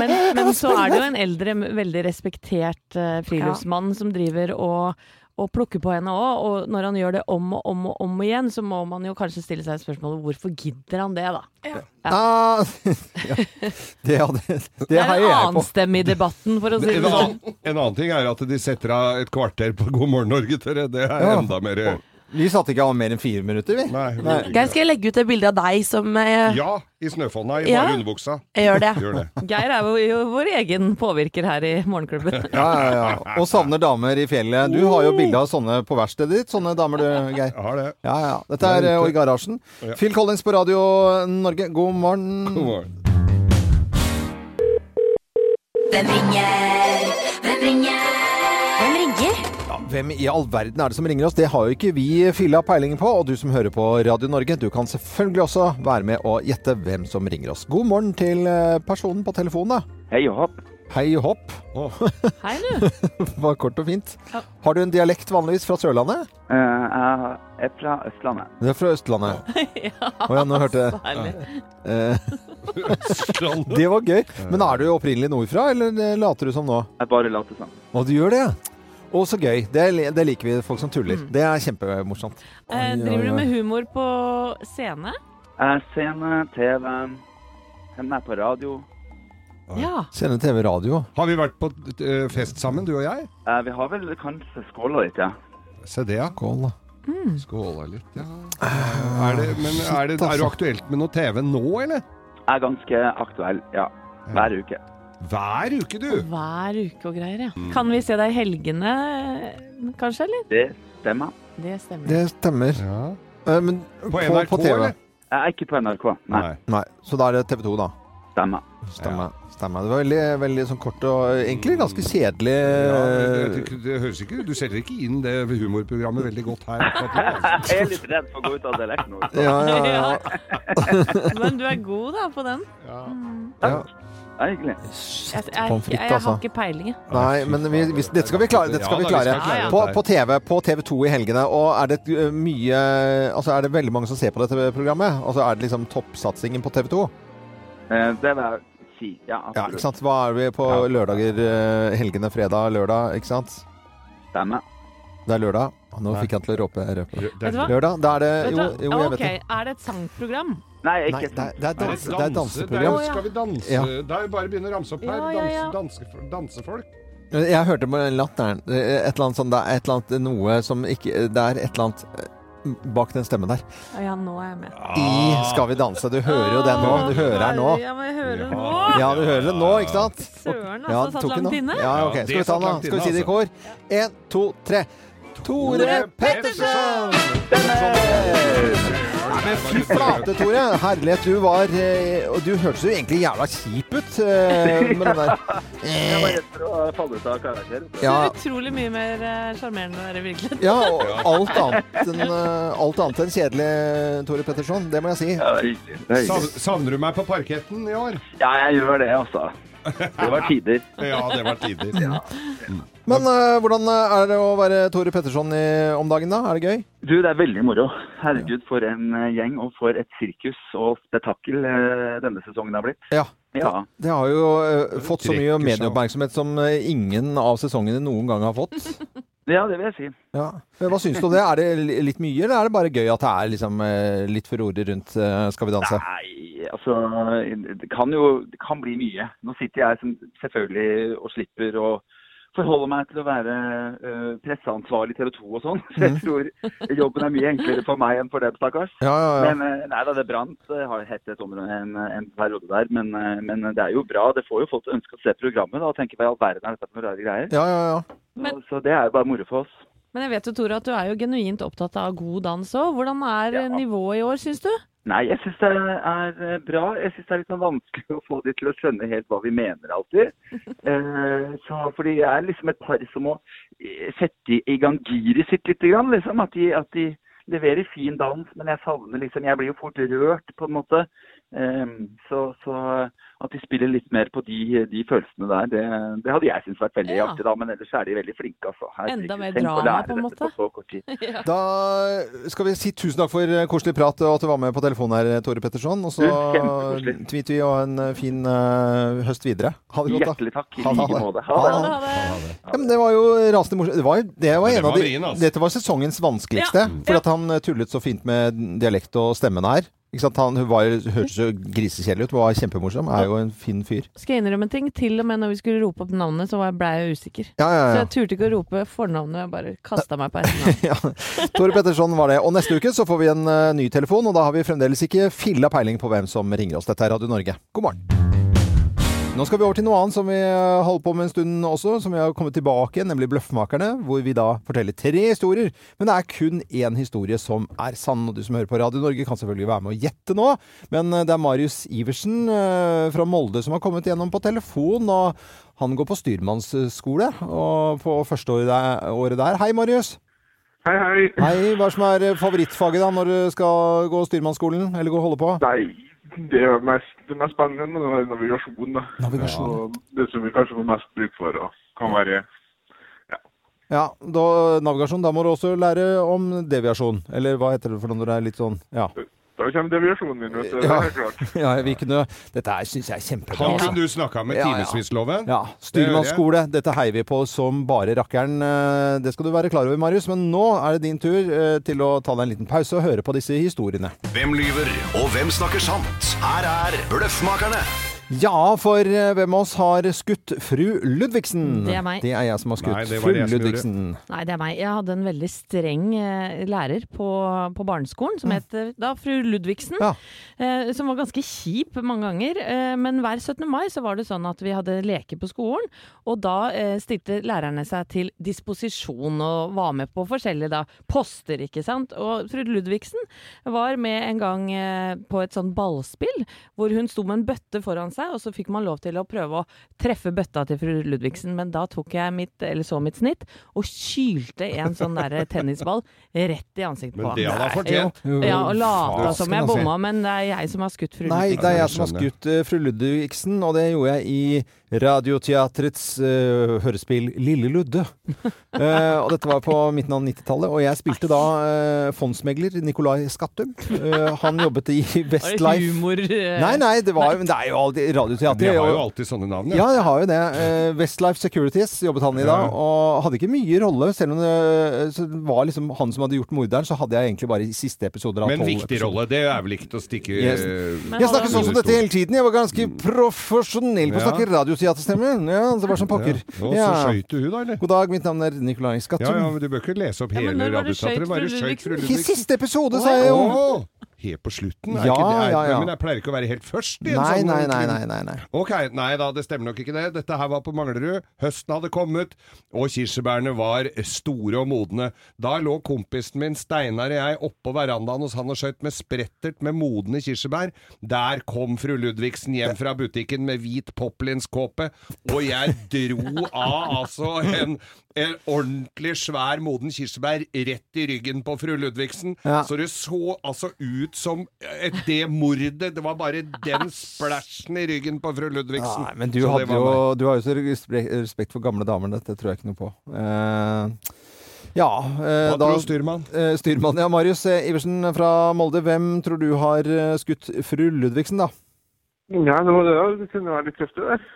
S2: Men, men så er det jo en eldre, veldig respektert eh, friluftsmann som driver og, og plukker på henne òg. Og når han gjør det om og om og om igjen, så må man jo kanskje stille seg spørsmålet hvorfor gidder han det, da?
S1: ah, ja. Det, hadde, det,
S2: Det er en annen stemme i debatten, for å si det sånn.
S3: en annen ting er at de setter av et kvarter på God morgen Norge til det. Det er
S1: Ja.
S3: enda mer
S1: Vi satte ikke av mer enn fire minutter, vi.
S3: Nei.
S1: Nei.
S6: Geir, skal jeg legge ut et bilde av deg som eh,
S3: Ja, i snøfonna i
S6: Ja.
S3: bare underbuksa.
S6: jeg gjør det?
S3: Gjør det.
S2: Geir er jo, vår egen påvirker her i Morgenklubben.
S1: Ja, ja, ja. Og savner damer i fjellet. Du har jo bilde av sånne på verkstedet ditt. Sånne damer du, Geir.
S3: Jeg har det.
S1: Ja, ja. Dette er og i garasjen.
S3: Ja.
S1: Phil Collins på Radio Norge, god morgen.
S3: God morgen.
S7: Hvem ringer? Hvem ringer?
S6: Hvem?
S1: Ja, i all verden er det som ringer oss? Det har jo ikke vi filla peiling på. Og du som hører på Radio Norge, du kan selvfølgelig også være med og gjette hvem som ringer oss. God morgen til eh, personen på telefonen, da.
S8: Hei og hopp.
S1: Hei og hopp.
S2: Hei, du.
S1: Bare var kort og fint. Har du en dialekt vanligvis fra Sørlandet?
S8: Uh, jeg er fra Østlandet.
S1: Du er fra Østlandet.
S2: Ja,
S1: Oh, ja, nå hørte jeg. Eh,
S3: Østlandet.
S1: det var gøy. Men er du opprinnelig nordfra, eller later du som nå?
S8: Jeg bare later som.
S1: Å, du gjør det? Å, så gøy. Det, det liker vi, folk som tuller.
S2: Mm.
S1: Det er kjempemorsomt.
S2: Eh, driver du med humor på scene?
S8: Eh, scene, TV, hender er på radio.
S2: Ja.
S1: Sende TV radio.
S3: Har vi vært på eh, fest sammen, du og jeg?
S8: Eh, vi har vel kanskje skåla litt, ja.
S3: Se det, ja.
S1: Skål, da.
S3: Skåla litt, ja. Er det, men er, det, er du aktuelt med noe TV nå, eller?
S8: Jeg er ganske aktuell, ja. Hver uke.
S3: Hver uke, du!
S2: Hver uke og greier, ja. Kan vi se deg i helgene, kanskje, eller?
S8: Det stemmer.
S2: Det stemmer.
S1: Det stemmer.
S3: Ja.
S1: Eh, men
S3: På NRK, eller?
S8: Jeg er ikke på NRK. Nei,
S1: Nei, så da er det TV 2, da.
S8: stemmer.
S1: Stemmer. Stemmer. Det var veldig, veldig sånn kort og egentlig ganske kjedelig.
S3: Ja,
S1: eh,
S3: det, det, det høres ikke Du selger ikke inn det humorprogrammet veldig godt her.
S8: Jeg er litt redd for å gå ut av dialekten
S1: ja, ja, ja.
S2: Men du er god, da, på den.
S3: Ja.
S1: ja.
S2: Jeg, jeg,
S1: Pommes frites,
S2: jeg, jeg
S1: altså.
S2: har ikke peiling, jeg.
S1: Nei, men vi, vi, dette skal vi klare. Dette skal vi klare. På, på TV på TV2 i helgene. Og er det uh, mye Altså er det veldig mange som ser på dette programmet? Altså Er det liksom toppsatsingen på TV2?
S8: Eh, det vil jeg si. Ja,
S1: Ja, ikke sant? Hva er vi på lørdager? uh, helgene, fredag, lørdag, ikke sant?
S8: Stemmer.
S1: Det er lørdag. Nå fikk han til å råpe røpe.
S2: Vet du hva?
S1: Lørdag, da er det Jo, jo jeg vet det. Okay.
S2: er det et sangprogram?
S8: Nei,
S1: Nei,
S8: ikke
S1: det er, det er, dans, det er
S3: danseprogram. det er, skal vi danse?
S1: Ja.
S3: Da er vi bare å begynne å ramse opp her.
S2: Ja, ja, ja.
S3: Danse, danse, dansefolk.
S1: Jeg hørte på latteren. Er Et eller annet sånn Det er et eller annet noe som ikke Det er et eller annet eh, bak den stemmen der.
S2: Ja, nå er jeg med.
S1: I Skal vi danse. Du hører jo det nå. Du hører her nå.
S2: Ja, men jeg hører det nå.
S1: Ja, du hører det nå, ikke sant?
S2: Søren,
S1: Ja,
S2: altså. Satt langt inne.
S1: Ja, ok. Skal vi ta den, da? Skal vi si det i kor? Én, to, tre. Tore Pettersen! Men fy flate, Tore. Herlighet, du var eh, Og du hørtes jo egentlig jævla kjip ut eh, med den der.
S8: Jeg var redd for å falle ut av karakter.
S1: Ja,
S2: Utrolig mye mer eh, sjarmerende enn i virkeligheten.
S1: ja, og alt annet enn alt annet enn kjedelig, Tore Petterson. Det må jeg si.
S8: Ja, det er er hyggelig.
S3: Savner du meg på parketten i år?
S8: Ja, jeg gjør det, altså. Det var tider.
S3: Ja, det var tider.
S1: Men uh, hvordan eh, er det å være Tore Petterson i, om dagen, da? Er det gøy?
S8: Du, det er veldig moro. Herregud, for en eh, gjeng og for et sirkus og spetakkel denne sesongen har blitt.
S1: Ja.
S8: Ja.
S1: Det har jo uh, fått så mye medieoppmerksomhet som uh, ingen av sesongene noen gang har fått.
S8: ja, det vil jeg si.
S1: Ja. Hva syns du om det? Er det litt mye, eller er det bare gøy at det er liksom uh, litt furore rundt Skal vi danse?
S8: Nei, altså Det kan jo det kan bli mye. Nå sitter jeg som, selvfølgelig og slipper å forholde meg til å være uh, presseansvarlig i TV 2 og sånn. Så jeg tror jobben er mye enklere for meg enn for dem, stakkars.
S1: Ja, ja, ja.
S8: Men uh, nei da, det brant. Det har hett et område en, en periode der. Men, uh, men det er jo bra. Det får jo folk til å ønske å se programmet da, og tenke hva i all verden er dette for noen rare greier.
S1: ja, ja, ja.
S2: Men-
S8: Så, så det er jo bare moro for oss.
S2: Men jeg vet jo, Tore, at du er jo genuint opptatt av god dans òg. Hvordan er
S8: Ja.
S2: nivået i år, syns du?
S8: Nei, jeg syns det er eh, bra. Jeg syns det er litt sånn vanskelig å få de til å skjønne helt hva vi mener alltid. Eh, så, fordi jeg er liksom et par som må eh, sette i- gang giret sitt litt. Grann, liksom. at, de, at de leverer fin dans, men jeg savner liksom Jeg blir jo fort rørt, på en måte. Eh, så, så at de spiller litt mer på de, de følelsene der, det, det hadde jeg syntes vært veldig
S2: Ja.
S8: artig, da. Men ellers er de veldig flinke, altså. Her,
S2: Enda mer drama, på en måte.
S8: På ja.
S1: Da skal vi si tusen takk for koselig prat og at du var med på telefonen her, Tore Petterson. Og så tweeter vi og en eh, fin uh, høst videre. Ha det godt, da.
S8: Hjertelig takk. I
S1: like det, ha det. Ha det,
S2: Ha det.
S1: Ja, men det var jo rasende morsomt. Det var, det var en av de,
S3: altså.
S1: dette var sesongens vanskeligste.
S2: Ja.
S1: Fordi at han eh, tullet så fint med dialekt og stemmen her. Ikke sant? Han var, hørtes så grisekjedelig ut, var kjempemorsom. Er jo en fin fyr.
S2: Skal jeg innrømme en ting? Til og med når vi skulle rope opp navnet, så blei ble jeg usikker.
S1: Ja, ja,
S2: Så jeg turte ikke å rope fornavnet, jeg bare kasta meg på etternavn.
S1: ja. Tore Petterson var det. Og neste uke så får vi en uh, ny telefon, og da har vi fremdeles ikke filla peiling på hvem som ringer oss. Dette er Radio Norge. God morgen. Nå skal vi over til noe annet som vi eh, holder på med en stund også, som vi har kommet tilbake igjen, nemlig Bløffmakerne, hvor vi da forteller tre historier. Men det er kun én historie som er sann, og du som hører på Radio Norge kan selvfølgelig være med å gjette nå. Men eh, det er Marius Iversen eh, fra Molde som har kommet gjennom på telefon, og han går på styrmannsskole og på første året der. Hei, Marius.
S9: Hei, hei.
S1: Hei, hva som er favorittfaget da når du skal gå styrmannsskolen, eller gå og holde på?
S9: Nei, det er mest, det mest spennende det er navigasjon. da.
S1: Navigasjon.
S9: Og det som vi kanskje får mest bruk for, og kan være
S1: Ja, da, navigasjon, da må du også lære om deviasjon, eller hva heter det for noe når det er litt sånn, ja.
S9: Da kommer deviasjonen min, vet du. Det er klart.
S1: ja vi kunne, dette her synes jeg er kjempebra.
S3: Han
S1: altså.
S3: kunne du snakka med
S1: Ja, ja.
S3: timevis-loven.
S1: Ja, styrmannsskole, dette heier vi på som bare rakkeren. Eh, Det skal du være klar over, Marius. Men nå er det din tur eh, til å ta deg en liten pause og høre på disse historiene.
S10: Hvem lyver, og hvem snakker sant? Her er Bløffmakerne.
S1: Ja, for eh, hvem av oss har skutt fru Ludvigsen?
S2: Det er meg.
S1: Det er jeg som har skutt
S3: Nei,
S1: fru. Ludvigsen.
S2: Nei, det er meg. Jeg hadde en veldig streng eh, lærer på, på barneskolen, som het eh, da fru Ludvigsen.
S1: Ja.
S2: Eh, som var ganske kjip mange ganger. Eh, men hver 17. mai så var det sånn at vi hadde leker på skolen, og da eh, stilte lærerne seg til disposisjon og var med på forskjellige da, poster, ikke sant. Og fru Ludvigsen var med en gang eh, på et sånn ballspill, hvor hun sto med en bøtte foran seg, og så fikk man lov til å prøve å treffe bøtta til fru Ludvigsen, men da tok jeg mitt, eller så mitt snitt, og kylte en sånn der tennisball rett i ansiktet på
S3: Men det hadde han
S2: Jo.
S3: fortjent.
S2: Ja, og lata som jeg
S1: man
S2: bomma, men det er jeg som har skutt fru Ludvigsen.
S1: Nei, det er jeg
S3: jeg
S1: som har skutt eh, fru Ludvigsen, og det gjorde jeg i Radioteatrets uh, hørespill Lille Ludde. Uh, og dette var på midten av 90-tallet, og jeg spilte da uh, fondsmegler Nikolai Skattum. Han jobbet i Westlife.
S2: humor?
S1: Nei, nei, det, var, nei. det er jo alltid radioteater.
S3: De har jo alltid sånne navn.
S1: Ja, jeg har jo det. Westlife Securities jobbet han i da, og hadde ikke mye rolle. Selv om det, var liksom han som hadde gjort morderen, så hadde jeg egentlig bare i siste episoder av
S3: Men viktig rolle. Det er vel ikke til å stikke
S1: Yes. Jeg snakket sånn som dette hele tiden. Jeg var ganske profesjonell på å
S3: Ja.
S1: snakke radioteaterstemme. Ja, det var som pokker.
S3: Ja. Og så skøyt du hun, da, eller?
S1: God dag, mitt navn er Nikolai Skattum.
S3: Ja, ja, men Du bør ikke lese opp hele
S2: ja, var
S3: radioteatret. Bare skøyt fru
S2: Ludvigsen?
S1: I siste episode, sa jeg jo!
S3: Helt på slutten?
S1: Ja,
S3: det, er,
S1: ja, ja.
S3: Men jeg pleier ikke å være helt først i en
S1: Nei,
S3: sånn
S1: nei, nei, nei, nei, nei.
S3: Ok, nei da, det stemmer nok ikke det. Dette her var på Manglerud. Høsten hadde kommet, og kirsebærene var store og modne. Da lå kompisen min Steinar og jeg oppå verandaen hos han og skjøt med sprettert med modne kirsebær. Der kom fru Ludvigsen hjem fra butikken med hvit poplinskåpe, og jeg dro av altså en, en ordentlig svær moden kirsebær rett i ryggen på fru Ludvigsen.
S1: Ja.
S3: Så det så altså ut som et, det mordet. Det var bare den splæsjen i ryggen på fru Ludvigsen.
S1: Nei, men du, hadde jo, du har jo så respekt, for gamle damer. Dette tror jeg ikke noe på. Eh, ja eh,
S3: Hva
S1: da,
S3: tror styrmann?
S1: eh, styrmann, ja. Marius eh, Iversen fra Molde. Hvem tror du har eh, skutt fru Ludvigsen, da?
S9: Ja, det var det. da. Det kunne være litt tøft, det der.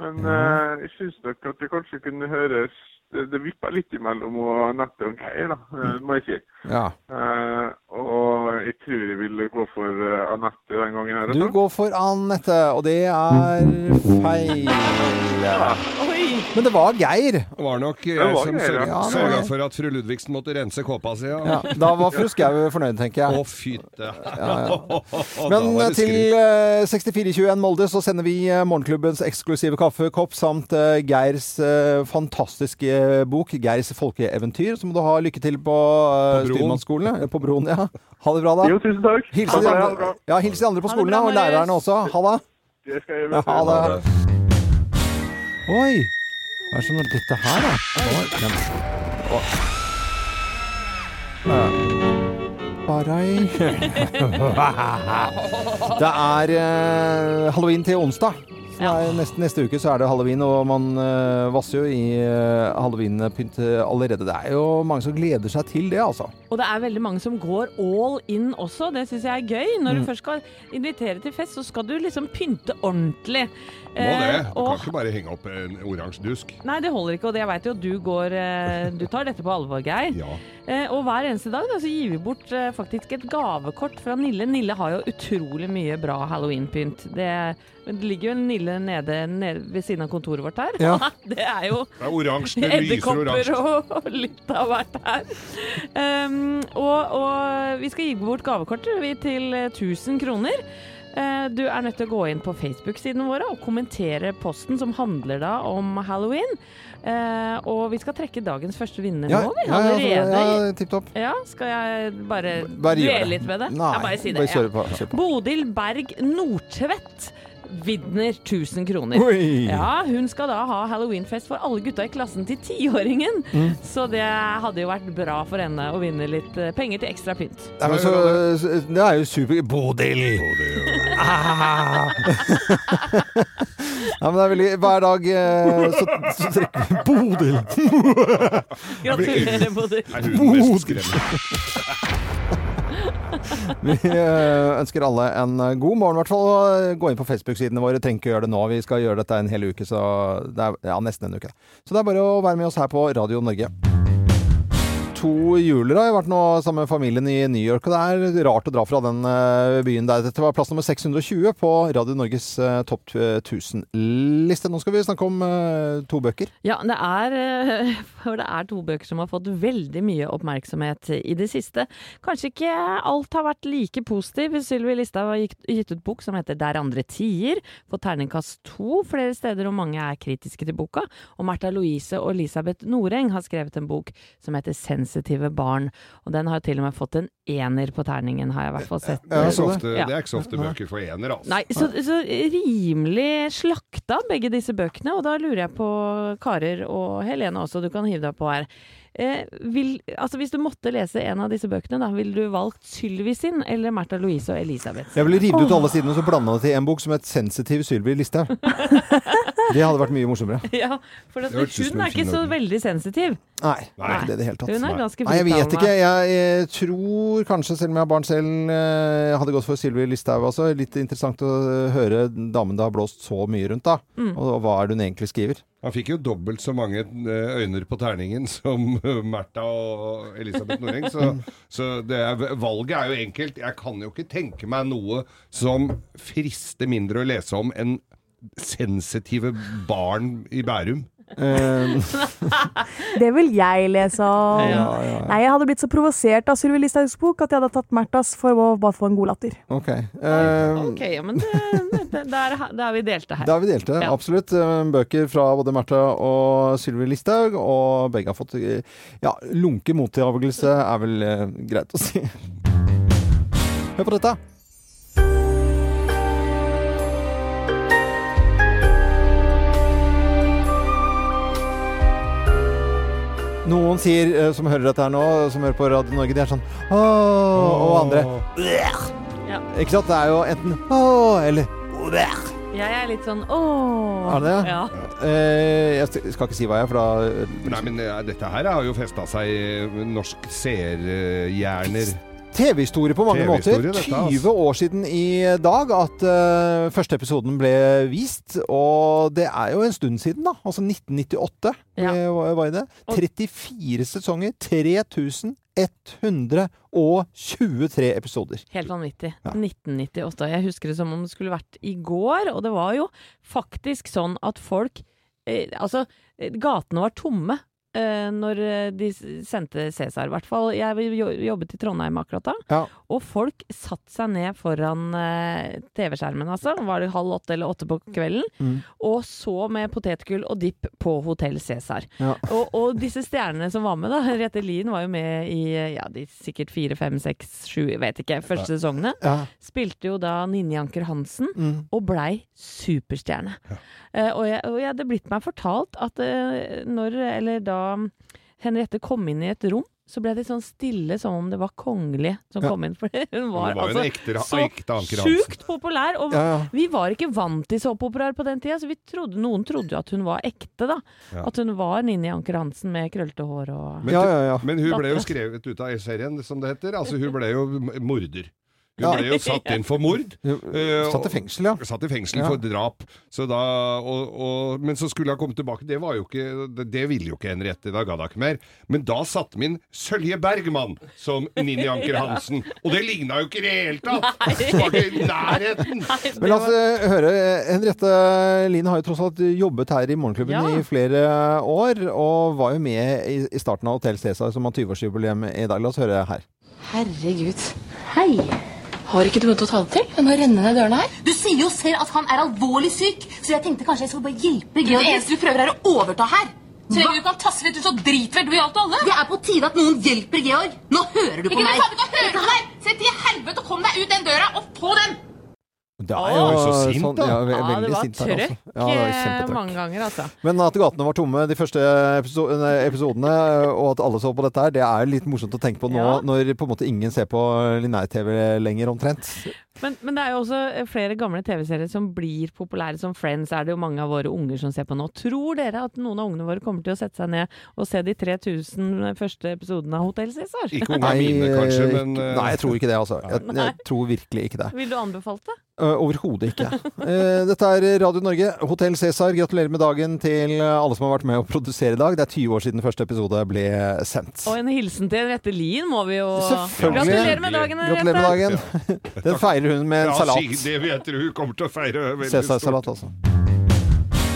S9: Men eh, jeg syns nok at det kanskje kunne høres Det, det vippa litt imellom og nettet og greier, da, Det må jeg si.
S1: Ja.
S9: Uh, og jeg tror jeg ville gå for uh, Anette den gangen. her.
S1: Du går for Anette, og det er feil.
S2: Ja.
S1: Men det var Geir.
S3: Det var nok jeg
S9: Det var
S3: som sørga,
S1: ja.
S3: sørga for at fru Ludvigsen måtte rense kåpa si. Ja.
S1: Ja, da var fru Skau fornøyd, tenker jeg.
S3: Å, fytte.
S1: Men eh, til uh, 6421 Molde så sender vi eh, Morgenklubbens eksklusive kaffekopp samt eh, Geirs eh, fantastiske bok 'Geirs folkeeventyr'. Så må du ha lykke til på, eh,
S3: På broen.
S1: ja. Ha det bra, da.
S9: Jo, tusen takk.
S1: Hils de andre, ja, hils de andre på skolen, og lærerne også. Ha det.
S9: Det skal jeg
S1: Ja, ha det. Oi! Hva er det som er dette her, da? Oi, Barai. Det er eh, halloween til onsdag. Det er neste, neste uke så er det halloween, og man uh, vasser jo i uh, halloweenpynt eh, allerede. Det er jo mange som gleder seg til det, altså.
S2: Og det er veldig mange som går all in også. Det syns jeg er gøy. Når
S1: Mm.
S2: du først skal invitere til fest, så skal du liksom pynte ordentlig.
S3: Må det. Du
S2: og
S3: kan ikke bare henge opp en oransje dusk.
S2: Nei, det holder ikke, og det- jeg veit jo at du går Du tar dette på alvor, Geir.
S3: Ja.
S2: Eh, og hver eneste dag da, så gir vi bort faktisk et gavekort fra Nille. Nille har jo utrolig mye bra halloweenpynt. Det, det ligger jo en Nille nede, nede ved siden av kontoret vårt her.
S1: Ja.
S2: det er jo
S3: Det er oransje. Det lyser
S2: edderkopper
S3: oransje.
S2: og, og litt av hvert her. Um, og, og vi skal gi bort gavekortet vi til eh, 1000 kroner. Uh, Du er nødt til å gå inn på Facebook-sidene våre og kommentere posten som handler da om halloween. Uh, og vi skal trekke dagens første vinner
S1: Ja,
S2: nå, vi.
S1: ja, ja,
S2: Allerede.
S1: ja, tipp topp.
S2: Ja, skal jeg bare,
S1: Bare
S2: dvele litt med det?
S1: Nei,
S2: jeg bare si det.
S1: bare kjør
S2: ja.
S1: Kjør på.
S2: Bodil Berg Nordtvedt vinner 1000 kroner.
S1: Oi!
S2: Ja, hun skal da ha halloweenfest for alle gutta i klassen til tiåringen.
S1: Mm.
S2: Så det hadde jo vært bra for henne å vinne litt eh, penger til ekstra pynt.
S1: Ja, men så, det er jo super Bodil! Ah. ja, men det er veldig Hver dag eh, så, så trekker vi Bodil!
S2: Gratulerer, Bodil.
S3: Er skremmende?
S1: Vi eh, ønsker alle en eh, god morgen, i hvert fall. Gå inn på Facebook-sidene våre. Trenger ikke gjøre det nå. Vi skal gjøre dette en hel uke, så det er ja, nesten en uke. Så det er bare å være med oss her på Radio Norge. To juler har jeg vært nå sammen med familien i New York, og det er rart å dra fra den eh, byen der. Dette var plass nummer 620 på Radio Norges eh, topp 1000-liste. Nå skal vi snakke om eh, to bøker.
S2: Ja, det er, eh, det er to bøker som har fått veldig mye oppmerksomhet i det siste. Kanskje ikke alt har vært like positiv. Sylvi Listhaug har gitt, ut bok som heter Der andre tier, på terningkast to flere steder, og mange er kritiske til boka. Og Märtha Louise og Elisabeth Noreng har skrevet en bok som heter Sensitive barn, og den har til og med fått en ener på terningen, har jeg i hvert fall sett.
S3: Det er, så
S1: så
S3: ofte,
S2: Ja.
S3: det er ikke så ofte bøker for ener, altså.
S2: Nei, så, så rimelig slakta begge disse bøkene, og da lurer jeg på karer og Helene også, du kan hive deg på her. Eh, vil, altså hvis du måtte lese en av disse bøkene, da, ville du valgt Sylvi sin eller Märtha Louise og Elisabeth?
S1: Jeg ville rive ut alle sidene og så blanda det til en bok som het 'Sensitiv Sylvi Listhaug'. Det hadde vært mye morsommere.
S2: Ja, for at hun er ikke så veldig sensitiv.
S1: Nei,
S2: Nei.
S1: ikke det i det hele tatt.
S2: Hun er ganske
S1: Nei, jeg vet ikke. Jeg, jeg tror kanskje, selv om jeg har barn selv, jeg hadde gått for Sylvi Listhaug også. Litt interessant å høre damen det har blåst så mye rundt, da.
S3: Mm.
S1: Og, og hva er det hun egentlig skriver?
S3: Han fikk jo dobbelt så mange øyner øyne på terningen som eh, Märtha og Elisabeth Noreng. Så, så det er, valget er jo enkelt. Jeg kan jo ikke tenke meg noe som frister mindre å lese om enn sensitive barn i Bærum.
S5: Det vil jeg lese om.
S3: Ja, ja, ja.
S5: Nei, jeg hadde blitt så provosert av Sylvi Listhaugs bok at jeg hadde tatt Märthas for å bare få en god latter.
S1: Ok. uh,
S2: okay ja, men det, det, det er, da er vi delte her.
S1: Da har vi delt det,
S2: Ja.
S1: absolutt. Eh, Bøker fra både Märtha og Sylvi Listhaug, og begge har fått ja, lunke mottakelse, er vel uh, greit å si. Hør på dette. Noen sier, eh, som hører dette her nå, som hører på Radio Norge, de er sånn Åh, og andre
S2: Ja.
S1: Ikke sant? Det er jo enten Åh, eller
S2: Jeg er litt sånn ååå.
S1: Er det det?
S2: Ja.
S1: Eh, jeg skal ikke si hva jeg er, for da
S3: Nei, men eh, dette her har jo festa seg i norsk seerhjerner.
S1: TV-historie på mange måter.
S3: TV-historie, dette, altså.
S1: 20 år siden i dag at uh, første episoden ble vist. Og det er jo en stund siden, da. Altså 1998 ja. var var det. 34 sesonger. 3123 episoder.
S2: Helt vanvittig. 1998. Jeg husker det som om det skulle vært i går, og det var jo faktisk sånn at folk eh, Altså, eh, gatene var tomme. Eh, når eh, de sendte Cæsar, i hvert fall. Jeg jobbet i Trondheim akkurat da.
S1: Ja.
S2: Og folk satte seg ned foran uh, TV-skjermen, altså. Var det halv åtte eller åtte på kvelden?
S1: Mm.
S2: Og så med potetgull og dipp på Hotell Cæsar.
S1: Ja.
S2: Og, og disse stjernene som var med, da. Rete Lien var jo med i ja, de sikkert fire, fem, seks, sju, vet ikke, første sesongene.
S1: Ja.
S2: Spilte jo da Ninni Anker Hansen,
S1: Mm.
S2: og blei superstjerne. Uh, og, jeg, og jeg hadde blitt meg fortalt at når, eller da Henriette kom inn i et rom, så ble det sånn stille som om det var kongelig som
S3: Ja.
S2: kom inn. For hun var,
S3: Hun var
S2: altså
S3: ekte,
S2: så
S3: ekte
S2: sjukt populær. Og
S3: Ja, ja.
S2: vi var ikke vant til såpeoperaer på den tida, så vi trodde, noen trodde jo at hun var ekte, da.
S3: Ja.
S2: At hun var Ninni Anker Hansen med krøllete hår og
S3: Men, men hun ble jo skrevet ut av serien, som det heter. Altså, hun ble jo morder. Hun
S1: Ja.
S3: ble jo satt inn for mord. eh,
S1: satt i fengsel, ja.
S3: Satt i fengsel
S1: Ja.
S3: for drap. Så da, og, og, men så skulle hun komme tilbake. Det, var jo ikke, det, det ville jo ikke Henriette. Da gadd hun ikke mer. Men da satte vi inn Sølje Bergman som Ninni Anker Hansen. Og det ligna jo ikke i det hele tatt! Var ikke i nærheten!
S1: Men la oss eh, høre. Henriette Lien har jo tross alt jobbet her i Morgenklubben
S2: Ja.
S1: i flere år, og var jo med i, i starten av Hotell Cæsar, som har 20-årsjubileum i dag. La oss høre her.
S11: Herregud. Hei. Har ikke du noe å ta det til? Jeg må renne ned dørene her.
S12: Du sier jo selv at han er alvorlig syk, så jeg tenkte kanskje jeg skulle bare hjelpe
S11: Det eneste du prøver er å overta her. Så lenge du kan tasse litt ut, så driter vel du i alt og alle.
S12: Det er på tide at noen hjelper Georg. Nå hører du på
S11: Ikke
S12: meg.
S11: du faen ikke å høre på deg! Se til helvete og kom deg ut den døra, og få den!
S1: Det er jo
S3: så sint,
S1: sånn, ja, ve
S2: Ja, det var
S1: sint her, altså.
S2: trøkk
S1: Ja, det var
S2: eh, mange ganger, altså.
S1: Men at gatene var tomme de første episo episodene, og at alle så på dette her, det er litt morsomt å tenke på nå,
S2: Ja.
S1: når på en måte ingen ser på linær-TV lenger, omtrent.
S2: Men, men det er jo også eh, flere gamle TV-serier som blir populære som Friends. Er det jo mange av våre unger som ser på nå. Tror dere at noen av ungene våre kommer til å sette seg ned og se de 3000 første episodene av Hotell Cæsar?
S3: Ikke ungene mine, kanskje,
S1: eh,
S3: men eh,
S1: Nei, jeg tror ikke det, altså. Jeg, jeg tror virkelig ikke det.
S2: Vil du anbefale det?
S1: Uh, Overhodet ikke. Eh, dette er Radio Norge, Hotell Cæsar. Gratulerer med dagen til alle som har vært med å produsere i dag. Det er 20 år siden første episode ble sendt.
S2: Og en hilsen til Rette Lien må vi jo
S1: Selvfølgelig.
S2: Gratulere med dagen,
S1: Gratulerer med dagen. Den feirer hun med en
S3: ja,
S1: salat.
S3: si- Det vet du. hun kommer til å feire veldig stort.
S1: Cæsarsalat, altså.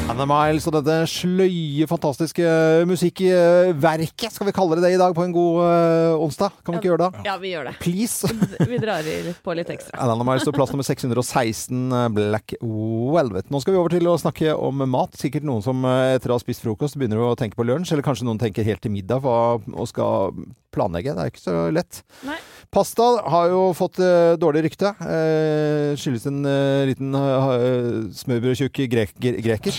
S1: Anna Miles og dette sløye, fantastiske musikkverket, skal vi kalle det det i dag, på en god uh, onsdag? Kan vi ikke gjøre det?
S2: Ja, vi gjør det.
S1: Please.
S2: Vi drar på litt ekstra.
S1: Anna Miles og plass nummer 616, eh, Black Velvet. Nå skal vi over til å snakke om mat. Sikkert noen som eh, etter å ha spist frokost begynner å tenke på lunsj, eller kanskje noen tenker helt til middag og skal planlegge. Det er ikke så lett.
S2: Nei.
S1: Pasta har jo fått uh, dårlig rykte. Uh, skyldes en uh, liten uh, smørbrødtjukk grek greker.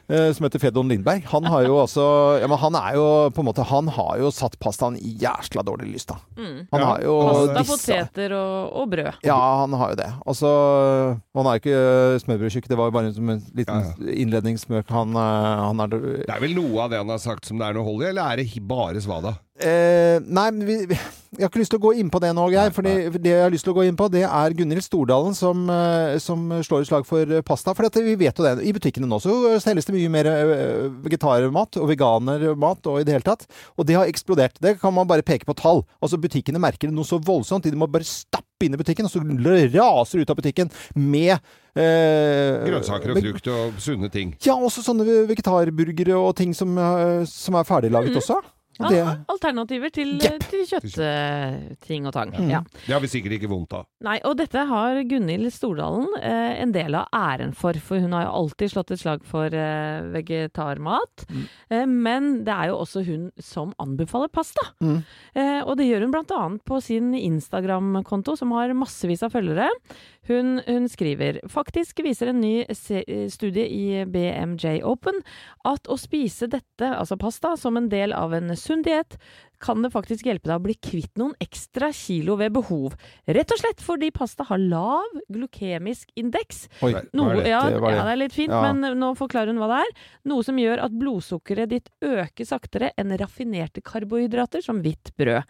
S1: eh, som heter Fedon Lindberg. Han har jo altså ja, men Han er jo på en måte Han har jo satt pastaen i jæsla dårlig lys, da.
S2: Mm.
S1: Han har jo
S2: Pasta, poteter og, og brød.
S1: Ja, han har jo det. Altså, han er ikke smørbrødtjukk, det var jo bare som en liten innledningsmøk. Han, eh, han er
S3: Det er vel noe av det han har sagt som det er noe hold i, eller er det bare svada?
S1: Eh, nei, men vi, vi, jeg har ikke lyst til å gå inn på det nå, Geir. For det jeg har lyst til å gå inn på, det er Gunhild Stordalen som, eh, som slår et slag for pasta. For dette, vi vet jo det. I butikkene nå så selges det mye mer eh, vegetarmat og veganermat og i det hele tatt. Og det har eksplodert. Det kan man bare peke på tall. Altså Butikkene merker det noe så voldsomt. De må bare stappe inn i butikken, og så raser ut av butikken med eh,
S3: Grønnsaker og frukt og sunne ting.
S1: Ja, også sånne vegetarburgere og ting som, eh, som er ferdiglaget
S2: Mhm.
S1: også. Og det-
S2: alternativer til, til kjøttting og tang. Ja.
S3: Det har vi sikkert ikke vondt av.
S2: Nei, og dette har Gunhild Stordalen eh, en del av æren for, for hun har jo alltid slått et slag for eh, vegetarmat. Eh, men det er jo også hun som anbefaler pasta.
S1: Mm.
S2: Eh, og det gjør hun annet på sin Instagram-konto, som har massevis av følgere. Hun, hun skriver faktisk viser en ny studie i BMJ Open at å spise dette, altså pasta, som en del av en sunn diett, kan det faktisk hjelpe deg å bli kvitt noen ekstra kilo ved behov. Rett og slett fordi pasta har lav glukemisk indeks.
S1: Oi,
S2: Noe,
S1: det?
S2: ja,
S1: Det det.
S2: ja, det er litt fint,
S1: Ja.
S2: men nå forklarer hun hva det er. Noe som gjør at blodsukkeret ditt øker saktere enn raffinerte karbohydrater som hvitt brød.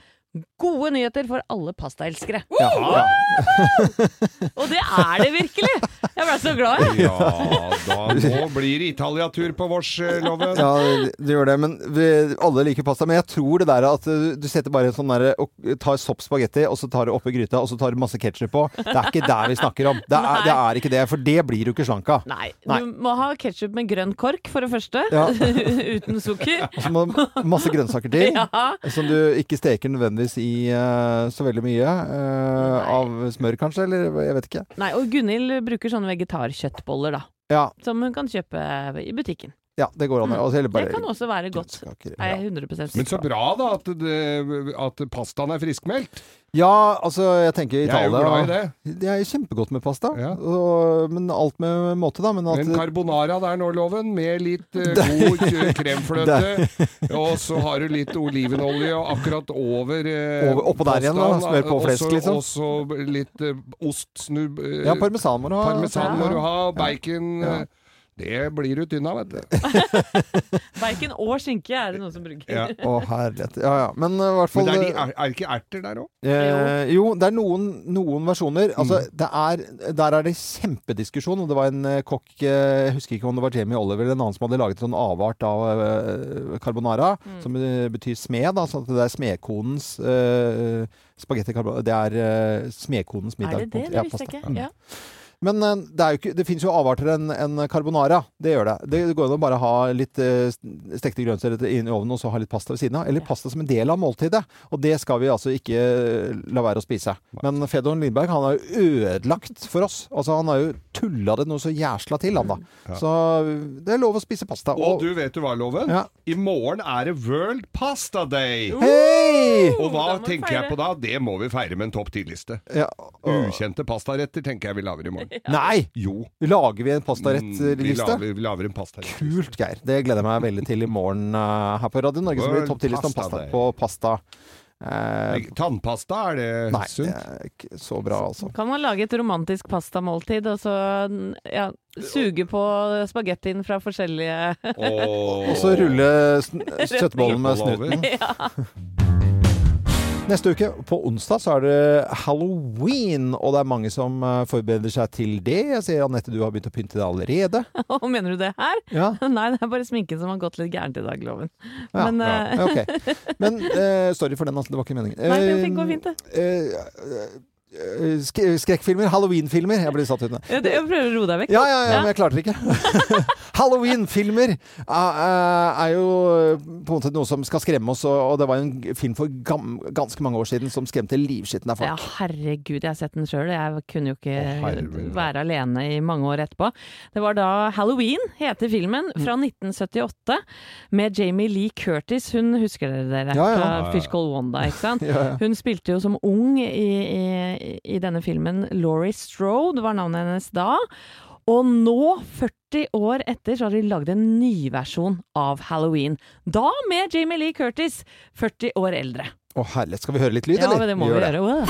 S2: Gode nyheter for alle pastaelskere.
S1: Ja, ja.
S2: Og det er det virkelig! Jeg ble så glad, jeg.
S3: Ja, da nå blir det Italia-tur på vårs, eh, Loven.
S1: Ja, det gjør det. Men vi, alle liker pasta. Men jeg tror det der at uh, du setter bare en sånn der og tar sopp spagetti, og så tar du oppi gryta, og så tar du masse ketsjup på. Det er ikke der vi snakker om. Det er, det er ikke det, for det blir du ikke slank av.
S2: Nei,
S1: Nei.
S2: du må ha ketsjup med grønn kork, for det første.
S1: Ja.
S2: Uten sukker.
S1: Og Så må du masse grønnsaker til,
S2: Ja.
S1: som du ikke steker nødvendigvis i uh, så veldig mye. uh, av smør, kanskje? Eller jeg vet ikke.
S2: Nei, og Gunhild bruker sånne vegetarkjøttboller, da.
S1: Ja,
S2: Som hun kan kjøpe i butikken.
S1: Ja det går an. Og så heller
S2: Det kan også være godt. Er jeg 100
S3: Men
S2: sikker
S3: så bra da at, det, at pastaen er friskmeldt.
S1: Ja, altså, jeg tenker
S3: Jeg er jo glad i det.
S1: Det er kjempegodt med pasta. Og, men alt med måte, da. Men at
S3: Men carbonara der nå, Loven, med litt uh, god eh, kremfløte. og så har du litt olivenolje og akkurat over, uh,
S1: Over- oppå der igjen, da, smør på flesk, liksom.
S3: Og så litt uh, ost, snubb eh,
S1: Ja, parmesan må du ha.
S3: Parmesan må du ha, bacon
S1: Ja.
S3: Det blir du tynn av, vet du.
S2: Bacon og skinke er det noen som bruker.
S3: Ja.
S1: Å, herlighet. Ja, ja. Men uh, hvert fall
S3: Men det er, de, er, er det ikke erter der òg?
S1: Eh, jo, det er noen, noen versjoner. Altså,
S3: Mm.
S1: det er, der er det kjempediskusjon. Og det var en uh, kokk, Jeg jeg husker ikke om det var Jamie Oliver eller en annen som hadde laget sånn avart av eh, carbonara,
S2: Mm.
S1: som betyr smed. Sånn at det er smedkonens uh, spagetti carbonara. Det er uh, smedkonens middag.
S2: Er det det? Det visste jeg ikke.
S1: Mm.
S2: Ja.
S1: Men eh, det, er jo ikke, det finnes jo avarter enn en carbonara. Det gjør det. Det går an å bare ha litt eh, stekte grønnsaker inn i ovnen og så ha litt pasta ved siden av. Eller pasta som en del av måltidet. Og det skal vi altså ikke eh, la være å spise. Men Fedon Lindberg han har jo ødelagt for oss. Altså Han har jo tulla det noe så jæsla til, han da. Så det er lov å spise pasta.
S3: Og du vet du hva, Loven?
S1: Ja.
S3: I morgen er det World Pasta Day!
S1: Hei!
S3: Og hva tenker jeg på da? Det må vi feire med en topp 10-liste.
S1: Ja.
S3: Ukjente pastaretter tenker jeg vi lager i morgen.
S1: Nei!
S3: Jo.
S1: Lager vi en
S3: pastarettliste? vi,
S1: pastarettliste?
S3: lager, vi lager en pastarett.
S1: Kult, Geir. Det gleder jeg meg veldig til i morgen uh, her på Radio Norge. Så blir det topp 10-liste om
S3: Pasta
S1: på pasta. Eh,
S3: Tannpasta, er det
S1: Nei, det
S3: sunt?
S1: er ikke så bra, altså.
S2: Kan man lage et romantisk pastamåltid og så ja, suge på spagettien fra forskjellige
S1: Og så rulle kjøttbollen med snuten.
S2: ja.
S1: Neste uke, på onsdag, så er det halloween. Og det er mange som eh, forbereder seg til det. Jeg ser Anette, du har begynt å pynte det allerede.
S2: Og mener du det her?
S1: Ja.
S2: Nei, det er bare sminken som har gått litt gærent i dag, Loven.
S1: Ja,
S2: Men
S1: ja,
S2: eh,
S1: ok. Men uh, sorry for den, altså. Det var ikke meningen.
S2: Nei, det går fint, det.
S1: Uh, skrekkfilmer, halloween-filmer. Jeg blir satt ut med.
S2: Jeg jeg prøver å roe deg vekk.
S1: Ja, ja, ja, men jeg klarte det ikke. Halloween-filmer er, er jo på en måte noe som skal skremme oss, og, det var en film for gam, ganske mange år siden som skremte livskitten av
S2: Ja,
S1: folk.
S2: herregud, jeg har sett den sjøl. Jeg kunne jo ikke være alene i mange år etterpå. Det var da Halloween, heter filmen, fra
S1: Mm.
S2: 1978, med Jamie Lee Curtis. Hun husker dere dere
S1: Ja, ja.
S2: fra
S1: Ja, ja.
S2: Fish Call Wanda, ikke sant?
S1: Ja, ja.
S2: Hun spilte jo som ung i, i, i denne filmen. Laurie Strode var navnet hennes da. Og nå, 40 40 år etter så har de lagd en nyversjon av Halloween. Da med Jamie Lee Curtis, 40 år eldre.
S1: Å herlighet, skal vi høre litt lyd,
S2: Ja,
S1: eller?
S2: men det må vi
S1: gjør
S2: gjøre.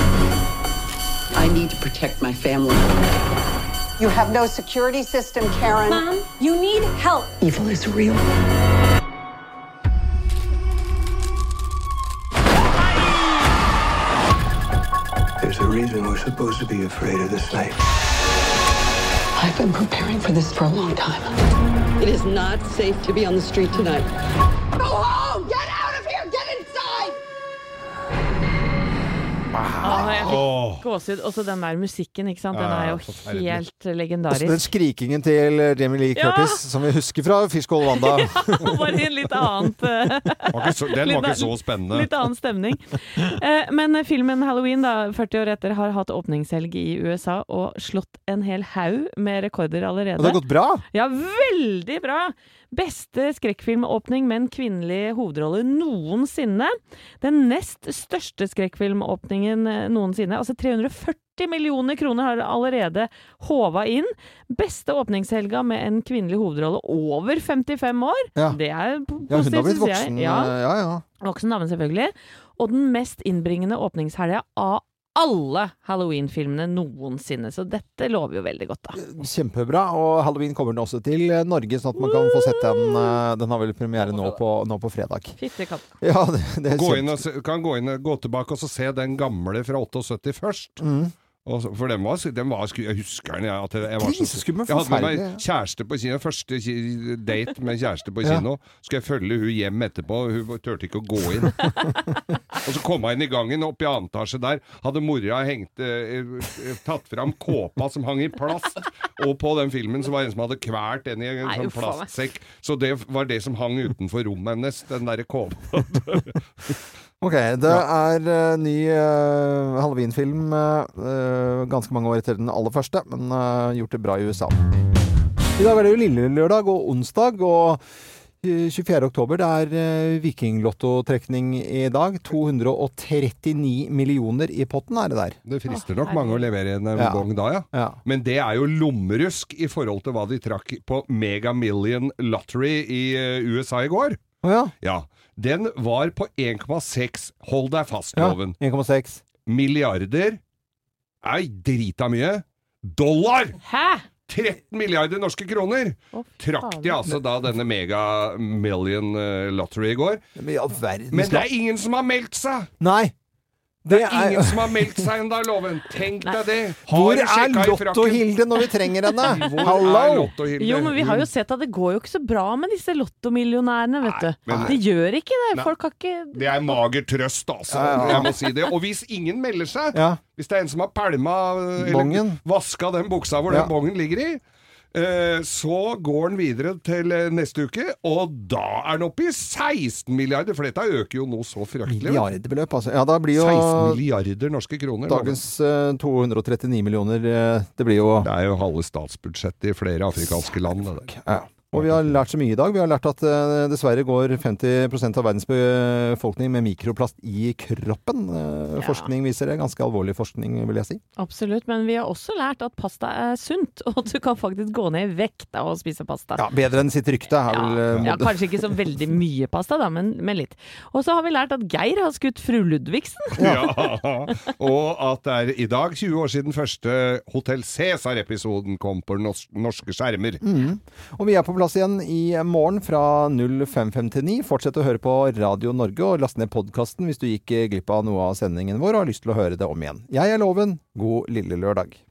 S13: I need to protect my family.
S14: You have no security system, Karen.
S12: Mom, you need help.
S13: Evil is real.
S15: Reason we're supposed to be afraid of the snake.
S13: I've been preparing for this for a long time. It is not safe to be on the street tonight.
S14: Go
S2: jeg fikk gåsehud. Også den der musikken, ikke sant. Den er jo helt
S1: Altså, den skrikingen til Jamie Lee. Curtis, som vi husker fra Fishbowl Wanda.
S2: Bare i en litt annet eh,
S3: den var ikke så spennende.
S2: Litt annen stemning. Eh, Men filmen Halloween, da, 40 år etter, har hatt åpningshelg i USA og slått en hel haug med rekorder allerede.
S1: Og det har gått bra?
S2: Ja, veldig bra! Beste skrekkfilmåpning med en kvinnelig hovedrolle noensinne. Den nest største skrekkfilmåpningen eh, noensinne. Altså 340 millioner kroner har allerede håva inn. Beste åpningshelga med en kvinnelig hovedrolle over 55 år.
S1: Ja.
S2: Det er positivt,
S1: Ja, blitt
S2: jeg.
S1: Ja, ja. ja.
S2: Voksen dame, selvfølgelig. Og den mest innbringende åpningshelga av alle Halloween-filmene noensinne. Så dette lover jo veldig godt, da.
S1: Kjempebra. Og halloween kommer den også til eh, Norge, sånn at man kan få sett den. eh, Den har vel premiere nå på, nå på fredag. Ja, det, det er
S3: Gå inn og se, kan gå, inn, gå tilbake og så se den gamle fra 78 først.
S1: Mm.
S3: Så- for den var, den var Jeg husker den, jeg. At jeg, var så, jeg hadde med meg kjæreste på kino. Første date med kjæreste på kino. Skal jeg følge hun hjem etterpå, hun turte ikke å gå inn. og så kom hun inn i gangen, opp i annen etasje der, hadde mora hengt, eh, tatt fram kåpa som hang i plast. Og på den filmen så var det en som hadde kvalt en i en
S2: Nei,
S3: sånn plastsekk. Så det var det som hang utenfor rommet hennes, den derre kåpa.
S1: Ok, det er uh, ny uh, Halloween-film. eh, ganske mange år etter den aller første, men uh, gjort det bra i USA. I dag er det jo lille lørdag og onsdag, og eh, 24. oktober det er uh, vikinglottotrekning i dag. 239 millioner i potten er det der.
S3: Det frister nok mange å levere en
S1: Ja.
S3: bong da, ja.
S1: Ja.
S3: Men det er jo lommerusk i forhold til hva de trakk på Mega Million Lottery i USA i går.
S1: Å ja.
S3: Ja. Den var på 1,6 Hold deg fast,
S1: ja. 1,6.
S3: Milliarder. Ei, drita mye. Dollar!
S2: Hæ?!
S3: 13 milliarder norske kroner!
S2: Oh,
S3: Trakk de altså da denne Mega Million eh, Lottery i går.
S1: Men ja, verden
S3: Men det er ingen som har meldt seg!
S1: Nei!
S3: Det er ingen som har meldt seg ennå, Loven. Tenk deg det. Har
S1: Hvor er? Lotto-Hilde når vi trenger henne? Hallo!
S2: Jo, men vi har jo sett at det går jo ikke så bra med disse lottomillionærene, vet du.
S3: men-
S2: De gjør ikke det.
S3: Nei.
S2: Folk har ikke
S3: Det er mager trøst, altså.
S1: Ja, ja.
S3: Jeg må si det. Og hvis ingen melder seg,
S1: Ja.
S3: hvis det er en som har pælma eller
S1: Bongen.
S3: vaska den buksa hvor den bongen ligger i, eh, så går den videre til eh, neste uke, og da er den oppe i 16 milliarder, for dette øker jo nå så fryktelig.
S1: Milliardbeløp, altså. Ja, da blir jo
S3: 16 milliarder norske kroner.
S1: dagens eh, 239 millioner eh, Det blir jo
S3: Det er jo halve statsbudsjettet i flere afrikanske land. Det der.
S1: ja. Og vi har lært så mye i dag. Vi har lært at uh, dessverre går 50 av verdens befolkning med mikroplast i kroppen. Uh,
S2: Ja.
S1: Forskning viser det. Ganske alvorlig forskning, vil jeg si.
S2: Absolutt, men vi har også lært at pasta er sunt, og at du kan faktisk gå ned i vekt av å spise pasta.
S1: Ja, Bedre enn sitt rykte Ja. vel eh,
S2: Ja, kanskje ikke så veldig mye pasta, da, men, men litt. Og så har vi lært at Geir har skutt fru Ludvigsen.
S3: Ja. Og at det er i dag 20 år siden første Hotell Cæsar-episoden kom på norske skjermer.
S1: Mm. Og vi er på plass igjen i morgen fra 0559. Fortsett å høre på Radio Norge, og last ned podkasten hvis du gikk glipp av noe av sendingen vår og har lyst til å høre det om igjen. Jeg er Loven. God lille lørdag.